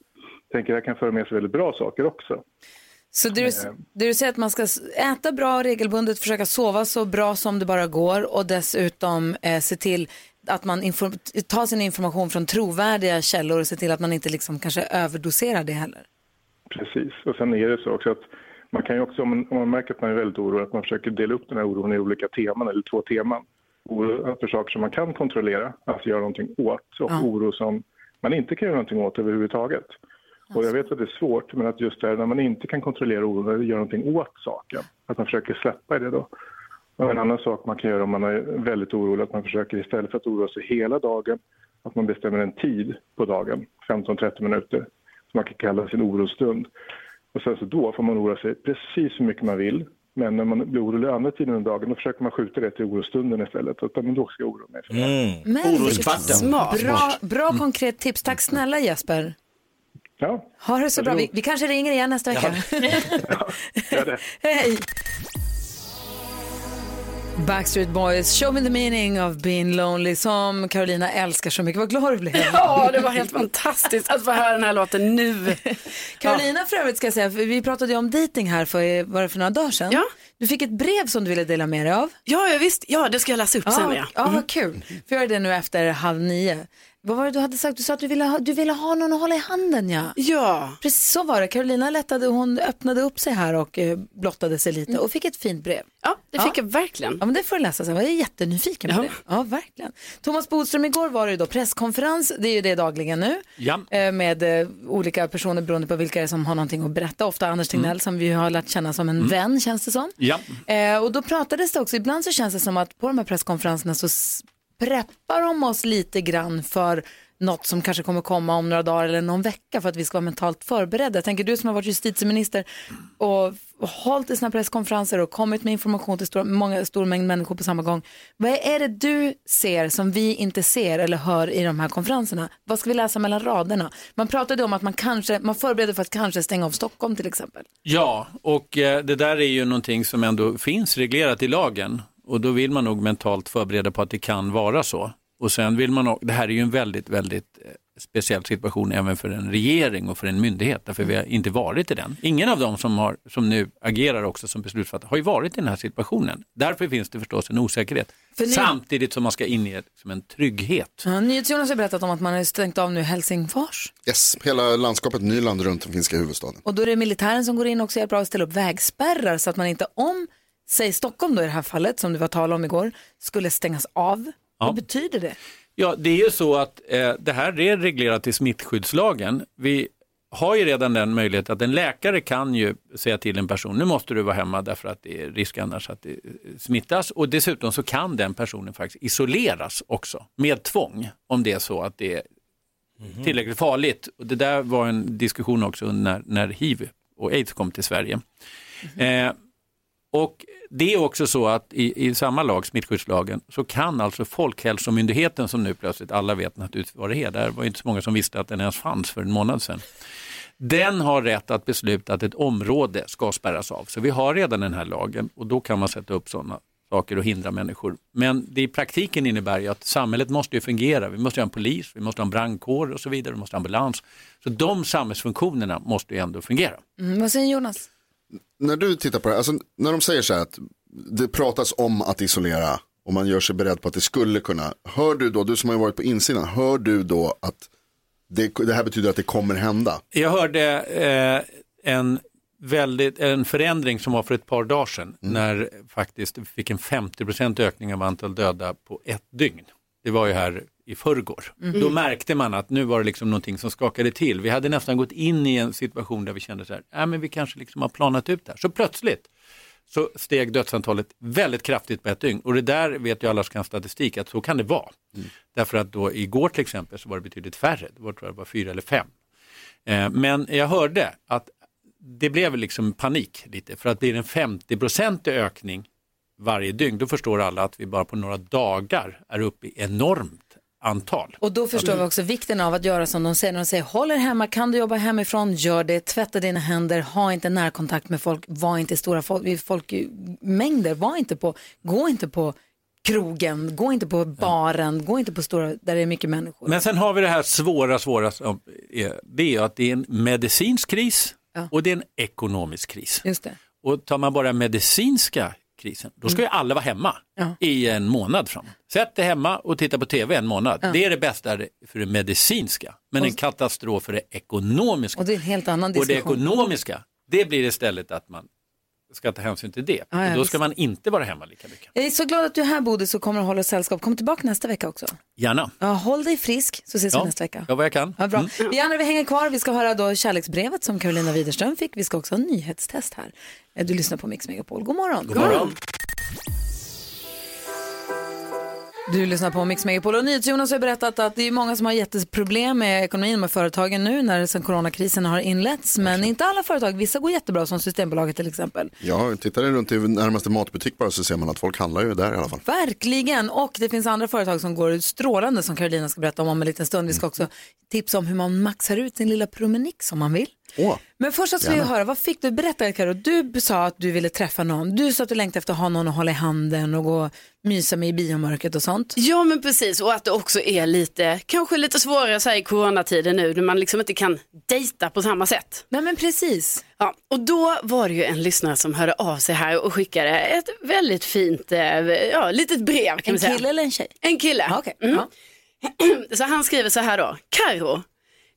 [SPEAKER 13] tänker att det här kan föra med sig väldigt bra saker också.
[SPEAKER 5] Så det du, det du säger att man ska äta bra regelbundet, försöka sova så bra som det bara går och dessutom eh, se till att man tar sin information från trovärdiga källor och se till att man inte liksom kanske överdoserar det heller.
[SPEAKER 13] Precis, och sen är det så också att man kan ju också, om man, om man märker att man är väldigt orolig, att man försöker dela upp den här oron i olika teman, eller två teman. Oro för saker som man kan kontrollera, alltså göra någonting åt, och oro som man inte kan göra någonting åt överhuvudtaget. Och jag vet att det är svårt, men att just där när man inte kan kontrollera oron eller göra någonting åt saken, att man försöker släppa det då. Och en annan sak man kan göra om man är väldigt orolig, att man försöker istället för att oroa sig hela dagen, att man bestämmer en tid på dagen, 15-30 minuter, som man kan kalla sin orostund. Och sen så då får man oroa sig precis hur mycket man vill. Men när man blir orolig andra tiden under dagen, då försöker man skjuta det till orostunden istället. Utan men då ska jag oroa mig. för det här.
[SPEAKER 5] Men vilket Bra, bra konkret tips. Tack snälla Jesper.
[SPEAKER 13] Ja.
[SPEAKER 5] Ha det så bra. Vi, vi kanske ringer igen nästa vecka. Hej! Backstreet Boys, Show me the meaning of being lonely som Carolina älskar så mycket. Vad glad du blev.
[SPEAKER 1] Ja, det var helt fantastiskt att få höra den här låten nu.
[SPEAKER 5] Carolina för övrigt ska jag säga, för vi pratade ju om dating här för, var det för några dagar sedan.
[SPEAKER 1] Ja.
[SPEAKER 5] Du fick ett brev som du ville dela med dig av.
[SPEAKER 1] Ja, ja visst. Ja, det ska jag läsa upp sen.
[SPEAKER 5] Ja,
[SPEAKER 1] Ja.
[SPEAKER 5] ja vad kul. Får göra det nu efter halv nio. Vad var det du hade sagt? Du sa att du ville ha, du ville ha någon att hålla i handen ja.
[SPEAKER 1] Ja.
[SPEAKER 5] Precis så var det. Carolina lättade, hon öppnade upp sig här och eh, blottade sig lite och fick ett fint brev.
[SPEAKER 1] Ja, det fick jag verkligen.
[SPEAKER 5] Ja, men det får du läsa sen. Jag är jättenyfiken på det. Ja, verkligen. Thomas Bodström, igår var det ju då presskonferens. Det är ju det dagligen nu.
[SPEAKER 11] Ja.
[SPEAKER 5] Eh, Med eh, olika personer beroende på vilka det är som har någonting att berätta. Ofta Anders Tegnell som vi har lärt känna som en vän känns det som.
[SPEAKER 11] Ja.
[SPEAKER 5] Eh, och då pratades det också, ibland så känns det som att på de här presskonferenserna så s- preppar de oss lite grann för något som kanske kommer komma om några dagar eller någon vecka för att vi ska vara mentalt förberedda. Jag tänker du som har varit justitieminister och hållit i sina presskonferenser och kommit med information till stor, många, stor mängd människor på samma gång. Vad är det du ser som vi inte ser eller hör i de här konferenserna? Vad ska vi läsa mellan raderna? Man pratade om att man kanske, man förbereder för att kanske stänga av Stockholm till exempel.
[SPEAKER 11] Ja, och eh, det där är ju någonting som ändå finns reglerat i lagen. Och då vill man nog mentalt förbereda på att det kan vara så. Och sen vill man, det här är ju en väldigt, väldigt eh, speciell situation även för en regering och för en myndighet, därför vi har inte varit i den. Ingen av dem som, har, som nu agerar också som beslutsfattare har ju varit i den här situationen. Därför finns det förstås en osäkerhet.
[SPEAKER 5] För ni-
[SPEAKER 11] Samtidigt som man ska inge som en trygghet.
[SPEAKER 5] Ja, NyhetsJonas har berättat om att man har stängt av nu Helsingfors.
[SPEAKER 2] Yes, hela landskapet Nyland runt den finska huvudstaden.
[SPEAKER 5] Och då är det militären som går in också och hjälper av att ställa upp vägspärrar så att man inte om, säg Stockholm då i det här fallet som det var tal om igår, skulle stängas av.
[SPEAKER 11] Ja.
[SPEAKER 5] Vad betyder det?
[SPEAKER 11] Ja, det är ju så att eh, det här är reglerat i smittskyddslagen. Vi har ju redan den möjligheten att en läkare kan ju säga till en person, nu måste du vara hemma därför att det är risk annars att det eh, smittas. Och dessutom så kan den personen faktiskt isoleras också med tvång om det är så att det är tillräckligt farligt. Och det där var en diskussion också när, när hiv och aids kom till Sverige. Eh, och det är också så att i, i samma lag, smittskyddslagen, så kan alltså Folkhälsomyndigheten, som nu plötsligt alla vet naturligtvis vad det är, där var inte så många som visste att den ens fanns för en månad sedan. Den har rätt att besluta att ett område ska spärras av. Så vi har redan den här lagen och då kan man sätta upp sådana saker och hindra människor. Men det i praktiken innebär ju att samhället måste ju fungera. Vi måste ha en polis, vi måste ha en brandkår och så vidare, vi måste ha ambulans. Så de samhällsfunktionerna måste ju ändå fungera.
[SPEAKER 5] Mm, vad säger Jonas?
[SPEAKER 2] När du tittar på det, alltså, när de säger så här att det pratas om att isolera och man gör sig beredd på att det skulle kunna. Hör du då, du som har varit på insidan, hör du då att det, det här betyder att det kommer hända?
[SPEAKER 11] Jag hörde eh, en, väldigt, en förändring som var för ett par dagar sedan när faktiskt vi fick en 50% ökning av antal döda på ett dygn. Det var ju här i förrgår.
[SPEAKER 14] Mhm.
[SPEAKER 11] Då märkte man att nu var det liksom någonting som skakade till. Vi hade nästan gått in i en situation där vi kände så här, äh, men vi kanske liksom har planat ut det här. Så plötsligt så steg dödsantalet väldigt kraftigt på ett dygn. Och det där vet ju alla som kan statistik att så kan det vara. Därför att då igår till exempel så var det betydligt färre, det var, tror jag var fyra eller fem. Eh, men jag hörde att det blev liksom panik lite för att blir det en 50-procentig ökning varje dygn, då förstår alla att vi bara på några dagar är uppe i enormt antal.
[SPEAKER 5] Och då förstår vi också vikten av att göra som de säger. När de säger håll er hemma, kan du jobba hemifrån, gör det, tvätta dina händer, ha inte närkontakt med folk, var inte i stora folk, folkmängder, var inte på, gå inte på krogen, gå inte på baren, gå inte på stora, där det är mycket människor.
[SPEAKER 11] Men sen har vi det här svåra, svåra, det är att det är en medicinsk kris och det är en ekonomisk kris.
[SPEAKER 5] Just det.
[SPEAKER 11] Och tar man bara medicinska krisen, då ska ju alla vara hemma
[SPEAKER 5] Ja.
[SPEAKER 11] i en månad fram. Sätt dig hemma och titta på tv en månad.
[SPEAKER 5] Ja.
[SPEAKER 11] Det är det bästa för det medicinska, men en katastrof för det ekonomiska.
[SPEAKER 5] Och det är en helt annan
[SPEAKER 11] Och det
[SPEAKER 5] diskussion.
[SPEAKER 11] ekonomiska, det blir istället att man ska ta hänsyn till det.
[SPEAKER 5] Ja, ja,
[SPEAKER 11] och då ska man inte vara hemma lika mycket.
[SPEAKER 5] Jag är så glad att du är här Bodis och kommer att hålla sällskap. Kom tillbaka nästa vecka också.
[SPEAKER 11] Gärna.
[SPEAKER 5] Ja, håll dig frisk så ses vi
[SPEAKER 11] Ja,
[SPEAKER 5] nästa vecka.
[SPEAKER 11] ja, vad jag kan.
[SPEAKER 5] Ja, bra.
[SPEAKER 11] Mm.
[SPEAKER 5] Vi andra vi hänger kvar. Vi ska höra då kärleksbrevet som Carolina Widerström fick. Vi ska också ha nyhetstest här. Du lyssnar på Mix Megapol. God morgon.
[SPEAKER 11] God morgon.
[SPEAKER 5] Du lyssnar på Mix Megapol och NyhetsJonas har berättat att det är många som har jätteproblem med ekonomin med företagen nu när sen coronakrisen har inletts. Men inte alla företag. Vissa går jättebra som Systembolaget till exempel.
[SPEAKER 2] Ja, tittar ni runt i närmaste matbutik bara så ser man att folk handlar ju där i alla fall.
[SPEAKER 5] Verkligen. Och det finns andra företag som går strålande som Carolina ska berätta om om en liten stund. Vi ska också tipsa om hur man maxar ut sin lilla promenix om man vill.
[SPEAKER 2] Åh,
[SPEAKER 5] Men först ska vi höra, vad fick du? Berätta Karo, du sa att du ville träffa någon. Du sa att du längtade efter att ha någon att hålla i handen och gå och mysa med i biomörkret och sånt.
[SPEAKER 1] Ja men precis och att det också är lite, kanske lite svårare så här i coronatiden nu när man liksom inte kan dejta på samma sätt.
[SPEAKER 5] Nej men precis.
[SPEAKER 1] Ja, och då var det ju en lyssnare som hörde av sig här och skickade ett väldigt fint, eh, ja litet brev kan
[SPEAKER 5] En
[SPEAKER 1] man säga.
[SPEAKER 5] kille eller en tjej?
[SPEAKER 1] En kille.
[SPEAKER 5] Ja, okej.
[SPEAKER 1] Mm. Så han skriver så här då. Karo,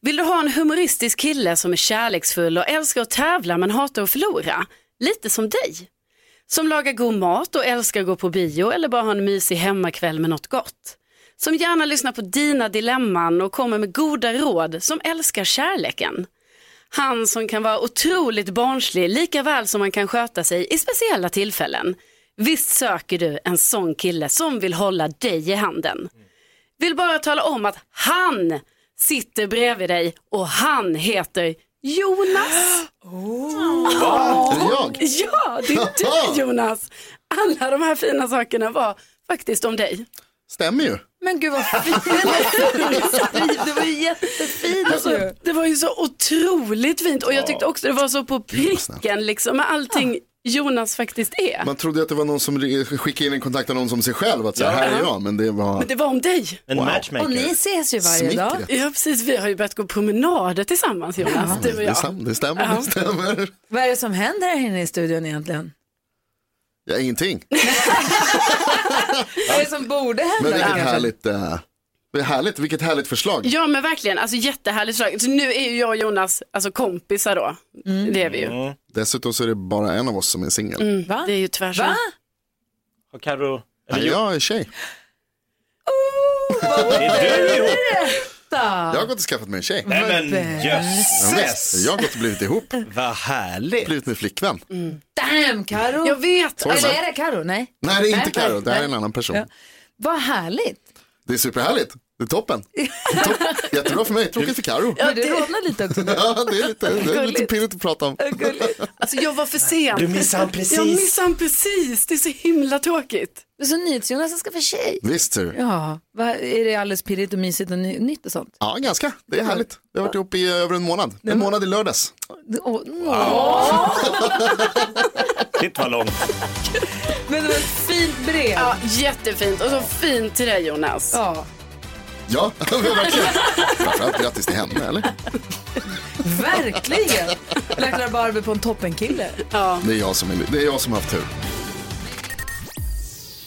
[SPEAKER 1] vill du ha en humoristisk kille som är kärleksfull och älskar att tävla men hatar att förlora? Lite som dig. Som lagar god mat och älskar att gå på bio eller bara ha en mysig hemmakväll med något gott. Som gärna lyssnar på dina dilemman och kommer med goda råd som älskar kärleken. Han som kan vara otroligt barnslig lika väl som man kan sköta sig i speciella tillfällen. Visst söker du en sån kille som vill hålla dig i handen. Vill bara tala om att han sitter bredvid dig och han heter Jonas.
[SPEAKER 2] Är det jag?
[SPEAKER 1] Ja, det är du Jonas. Alla de här fina sakerna var faktiskt om dig.
[SPEAKER 2] Stämmer ju.
[SPEAKER 5] Men gud vad fint. det var ju jättefint.
[SPEAKER 1] Alltså, det var ju så otroligt fint och jag tyckte också det var så på pricken liksom med allting Jonas faktiskt är.
[SPEAKER 2] Man trodde att det var någon som skickade in en kontakt någon som sig själv, att säga,
[SPEAKER 1] Ja.
[SPEAKER 2] här är jag, men det var...
[SPEAKER 1] Men det var om dig.
[SPEAKER 2] En Wow. matchmaker.
[SPEAKER 5] Och ni ses ju varje dag.
[SPEAKER 2] Smickret.
[SPEAKER 1] Ja precis, vi har ju börjat gå promenader tillsammans Jonas, du och
[SPEAKER 2] det,
[SPEAKER 1] jag.
[SPEAKER 2] stämmer, det stämmer,
[SPEAKER 1] Ja.
[SPEAKER 2] det stämmer.
[SPEAKER 5] Vad är det som händer här inne i studion egentligen?
[SPEAKER 2] Ja, ingenting.
[SPEAKER 5] Vad är det som borde hända?
[SPEAKER 2] Men vilket härligt, eh, det är härligt, vilket härligt förslag.
[SPEAKER 1] Ja men verkligen, alltså jättehärligt förslag. Så nu är ju jag och Jonas alltså kompisar då. Det är vi ju.
[SPEAKER 2] Dessutom så är det bara en av oss som är singel.
[SPEAKER 1] Mm, det är ju tvärtom.
[SPEAKER 5] Va?
[SPEAKER 4] Har Karo...
[SPEAKER 2] Ja, jag är tjej.
[SPEAKER 4] Är du ihop?
[SPEAKER 2] Jag har gått och skaffat mig en tjej.
[SPEAKER 4] Nej men
[SPEAKER 2] Ja,
[SPEAKER 4] jösses.
[SPEAKER 2] visst, jag har gått och blivit ihop.
[SPEAKER 4] Vad härligt.
[SPEAKER 2] Blivit med flickvän.
[SPEAKER 5] Damn Karo.
[SPEAKER 1] Jag vet.
[SPEAKER 2] Det.
[SPEAKER 5] Eller är det Karo? Nej.
[SPEAKER 2] Nej, det är inte Carro, det här är en annan person.
[SPEAKER 5] Ja. Vad härligt.
[SPEAKER 2] Det är superhärligt. Det är toppen. Topp. Jättebra för mig, tråkigt för Carro.
[SPEAKER 5] Ja, det rodnar lite också.
[SPEAKER 2] Ja, det är lite, det är lite pirrigt att prata om.
[SPEAKER 1] Alltså jag var för sen.
[SPEAKER 4] Du missade han precis.
[SPEAKER 1] Jag missade han precis, det är så himla tråkigt.
[SPEAKER 5] Så NyhetsJonas ska få tjej.
[SPEAKER 2] Visst du.
[SPEAKER 5] Ja, vad, är det alldeles pirrigt och mysigt och ny, nytt och sånt?
[SPEAKER 2] Ja, ganska. Det är härligt. Vi har varit ihop i över en månad. En månad i lördags.
[SPEAKER 5] Åh, åh.
[SPEAKER 4] Det var långt.
[SPEAKER 5] Men det var ett fint brev.
[SPEAKER 1] Ja, jättefint och så fint till dig Jonas.
[SPEAKER 5] Ja,
[SPEAKER 2] Ja, verkligen. Framförallt grattis till henne, eller?
[SPEAKER 5] verkligen. Lacklar Barbie på en toppenkille.
[SPEAKER 1] Ja.
[SPEAKER 2] Det är jag som, är, det är jag som har haft tur.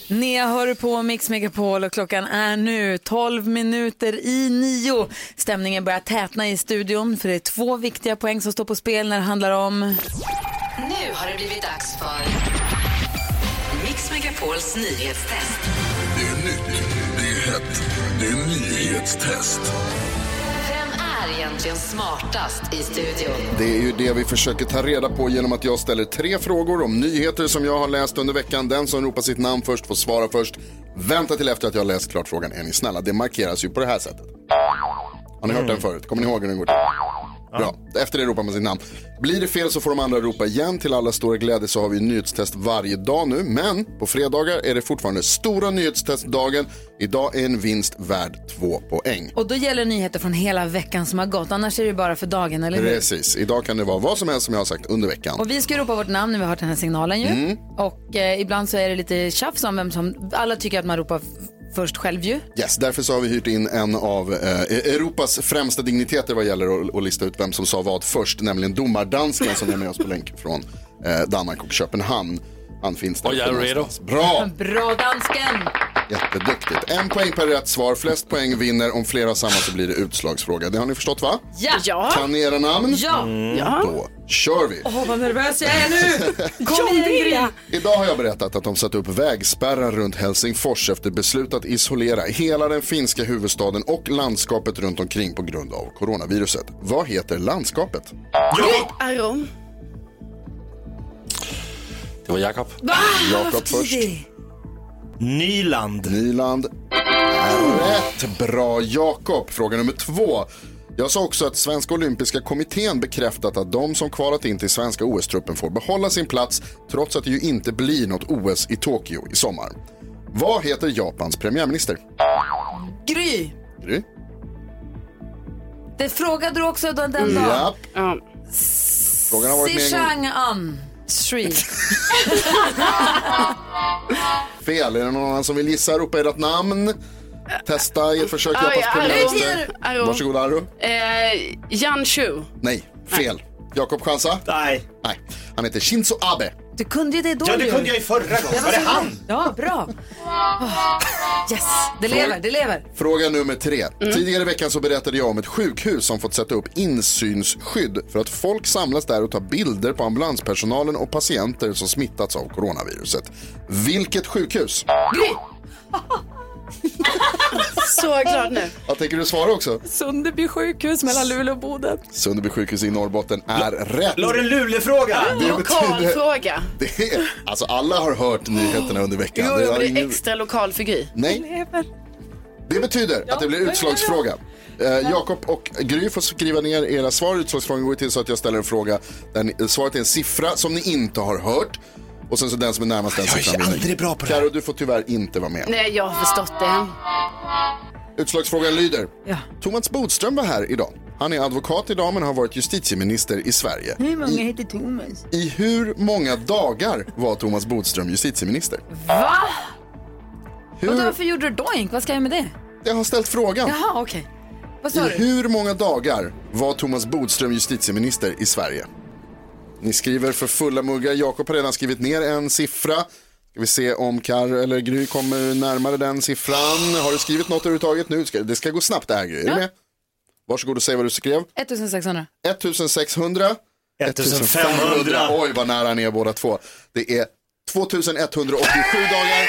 [SPEAKER 5] Nea hör på Mix Megapol och klockan är nu 12 minuter i nio. Stämningen börjar tätna i studion för det är två viktiga poäng som står på spel när det handlar om...
[SPEAKER 3] Nu har det blivit dags för Mix Megapols nyhetstest.
[SPEAKER 14] Det är nytt, det är hett, det är nyhetstest.
[SPEAKER 3] Vem är egentligen smartast i studion?
[SPEAKER 2] Det är ju det vi försöker ta reda på genom att jag ställer tre frågor om nyheter som jag har läst under veckan. Den som ropar sitt namn först får svara först. Vänta till efter att jag har läst klart frågan, är ni snälla? Det markeras ju på det här sättet. Har ni hört den förut? Kommer ni ihåg hur den går till? Bra, efter det ropar man sitt namn. Blir det fel så får de andra ropa igen. Till alla stora glädje så har vi nyhetstest varje dag nu. Men på fredagar är det fortfarande stora nyhetstestdagen. Idag är en vinst värd två poäng.
[SPEAKER 5] Och då gäller nyheter från hela veckan som har gått. Annars är det bara för dagen, eller hur?
[SPEAKER 2] Precis, idag kan det vara vad som helst som jag har sagt under veckan.
[SPEAKER 5] Och vi ska ropa vårt namn när vi har hört den här signalen ju.
[SPEAKER 2] Mm.
[SPEAKER 5] Och eh, ibland så är det lite tjafs om vem som, alla tycker att man ropar först själv ju.
[SPEAKER 2] Yes, därför så har vi hyrt in en av eh, Europas främsta digniteter vad gäller att, att lista ut vem som sa vad först, nämligen domardansken som är med oss på länk från eh, Danmark och Köpenhamn. Han finns där.
[SPEAKER 14] Och jag är redo.
[SPEAKER 2] Bra,
[SPEAKER 5] Bra dansken!
[SPEAKER 2] jätteduktigt. En poäng per rätt svar, flest poäng vinner. Om flera samma så blir det utslagsfråga. Det har ni förstått va?
[SPEAKER 5] Ja!
[SPEAKER 1] Ja.
[SPEAKER 2] Kan ni era namn?
[SPEAKER 5] Ja!
[SPEAKER 1] Ja.
[SPEAKER 2] Då kör vi.
[SPEAKER 5] Åh, vad nervös jag är nu! Kom igen!
[SPEAKER 2] Idag har jag berättat att de satt upp vägspärrar runt Helsingfors efter beslut att isolera hela den finska huvudstaden och landskapet runt omkring på grund av coronaviruset. Vad heter landskapet?
[SPEAKER 1] Aron.
[SPEAKER 14] Det var Jakob.
[SPEAKER 2] Jakob först.
[SPEAKER 4] Nyland.
[SPEAKER 2] Nyland rätt. Bra Jakob. Fråga nummer två. Jag sa också att Svenska Olympiska Kommittén bekräftat att de som kvalat in till svenska OS-truppen får behålla sin plats trots att det ju inte blir något OS i Tokyo i sommar. Vad heter Japans premiärminister?
[SPEAKER 5] Gry!
[SPEAKER 2] Gry?
[SPEAKER 5] Det frågade du också då den dagen.
[SPEAKER 2] Japp.
[SPEAKER 1] Ja.
[SPEAKER 2] Frågan har varit med en gång.
[SPEAKER 5] Street.
[SPEAKER 2] Fel. Är det någon annan som vill gissa? Ropa ert namn. Testa i ett försök. Premiärminister.
[SPEAKER 1] Arro.
[SPEAKER 2] Varsågod Arro.
[SPEAKER 1] Eh, Jan Shu.
[SPEAKER 2] Nej, fel. Jakob chansa?
[SPEAKER 4] Nej.
[SPEAKER 2] Nej. Han heter Shinzo Abe.
[SPEAKER 5] Du kunde ju det då
[SPEAKER 4] Ja, det
[SPEAKER 5] ju.
[SPEAKER 4] kunde jag ju förra gången. Var det han?
[SPEAKER 5] Ja, bra. Oh, yes, det lever, det lever.
[SPEAKER 2] Fråga nummer tre. Tidigare i veckan så berättade jag om ett sjukhus som fått sätta upp insynsskydd för att folk samlas där och tar bilder på ambulanspersonalen och patienter som smittats av coronaviruset. Vilket sjukhus?
[SPEAKER 1] Så glad nu.
[SPEAKER 2] Vad tänker du svara också?
[SPEAKER 5] Sunderby sjukhus mellan Luleå och Boden.
[SPEAKER 2] Sunderby sjukhus i Norrbotten är rätt.
[SPEAKER 4] La en Luleåfråga?
[SPEAKER 2] Det
[SPEAKER 1] Lokal
[SPEAKER 2] betyder,
[SPEAKER 1] fråga.
[SPEAKER 2] det är, alltså alla har hört nyheterna under veckan.
[SPEAKER 1] Jo,
[SPEAKER 2] Det
[SPEAKER 1] jo,
[SPEAKER 2] har
[SPEAKER 1] det är
[SPEAKER 2] ingen-
[SPEAKER 1] extra lokal Gry.
[SPEAKER 2] Nej, det betyder att det blir utslagsfråga. Eh, Jakob och Gry får skriva ner era svar. Utslagsfrågan går till så att jag ställer en fråga där ni, svaret är en siffra som ni inte har hört. Och sen så den som är närmast den
[SPEAKER 4] Jag är
[SPEAKER 2] siffran vinner.
[SPEAKER 4] aldrig bra på det här.
[SPEAKER 2] Karo, du får tyvärr inte vara med.
[SPEAKER 1] Nej, jag har förstått det.
[SPEAKER 2] Utslagsfrågan lyder.
[SPEAKER 5] Ja.
[SPEAKER 2] Thomas Bodström var här idag. Han är advokat idag men har varit justitieminister i Sverige.
[SPEAKER 5] Hur många heter Thomas?
[SPEAKER 2] I hur många dagar var Thomas Bodström justitieminister?
[SPEAKER 5] Va?
[SPEAKER 2] Hur?
[SPEAKER 5] Och varför gjorde du doink? Vad ska jag med det?
[SPEAKER 2] Jag har ställt frågan.
[SPEAKER 5] Jaha, okej. Vad sa
[SPEAKER 2] I
[SPEAKER 5] du?
[SPEAKER 2] hur många dagar var Thomas Bodström justitieminister i Sverige? Ni skriver för fulla muggar. Jakob har redan skrivit ner en siffra. Ska vi se om Kar eller Gry kommer närmare den siffran. Har du skrivit något överhuvudtaget nu? Det ska gå snabbt det här Gry. Är du med? Varsågod och säg vad du skrev.
[SPEAKER 5] 1600.
[SPEAKER 2] 1600.
[SPEAKER 4] 1500.
[SPEAKER 2] Oj vad nära ni är båda två. Det är 2187 dagar.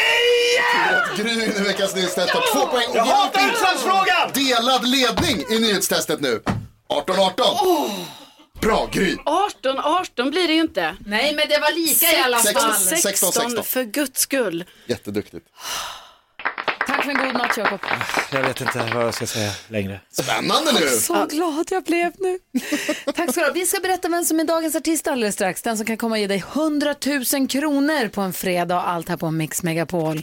[SPEAKER 2] Gry i veckans nyhetstest har två poäng. Och
[SPEAKER 4] Jag hatar utslagsfrågan!
[SPEAKER 2] Delad ledning i nyhetstestet nu. 18-18. Bra Gry.
[SPEAKER 1] 18, 18 blir det ju inte.
[SPEAKER 5] Nej, men det var lika i alla fall.
[SPEAKER 1] 16,
[SPEAKER 2] 16, 16.
[SPEAKER 1] för guds skull.
[SPEAKER 2] Jätteduktigt.
[SPEAKER 5] Tack för en god match, Jakob.
[SPEAKER 4] Jag vet inte vad jag ska säga längre.
[SPEAKER 2] Spännande nu.
[SPEAKER 5] Så glad jag blev nu. Tack ska du ha. Vi ska berätta vem som är dagens artist alldeles strax. Den som kan komma och ge dig 100 000 kronor på en fredag och allt här på Mix Megapol.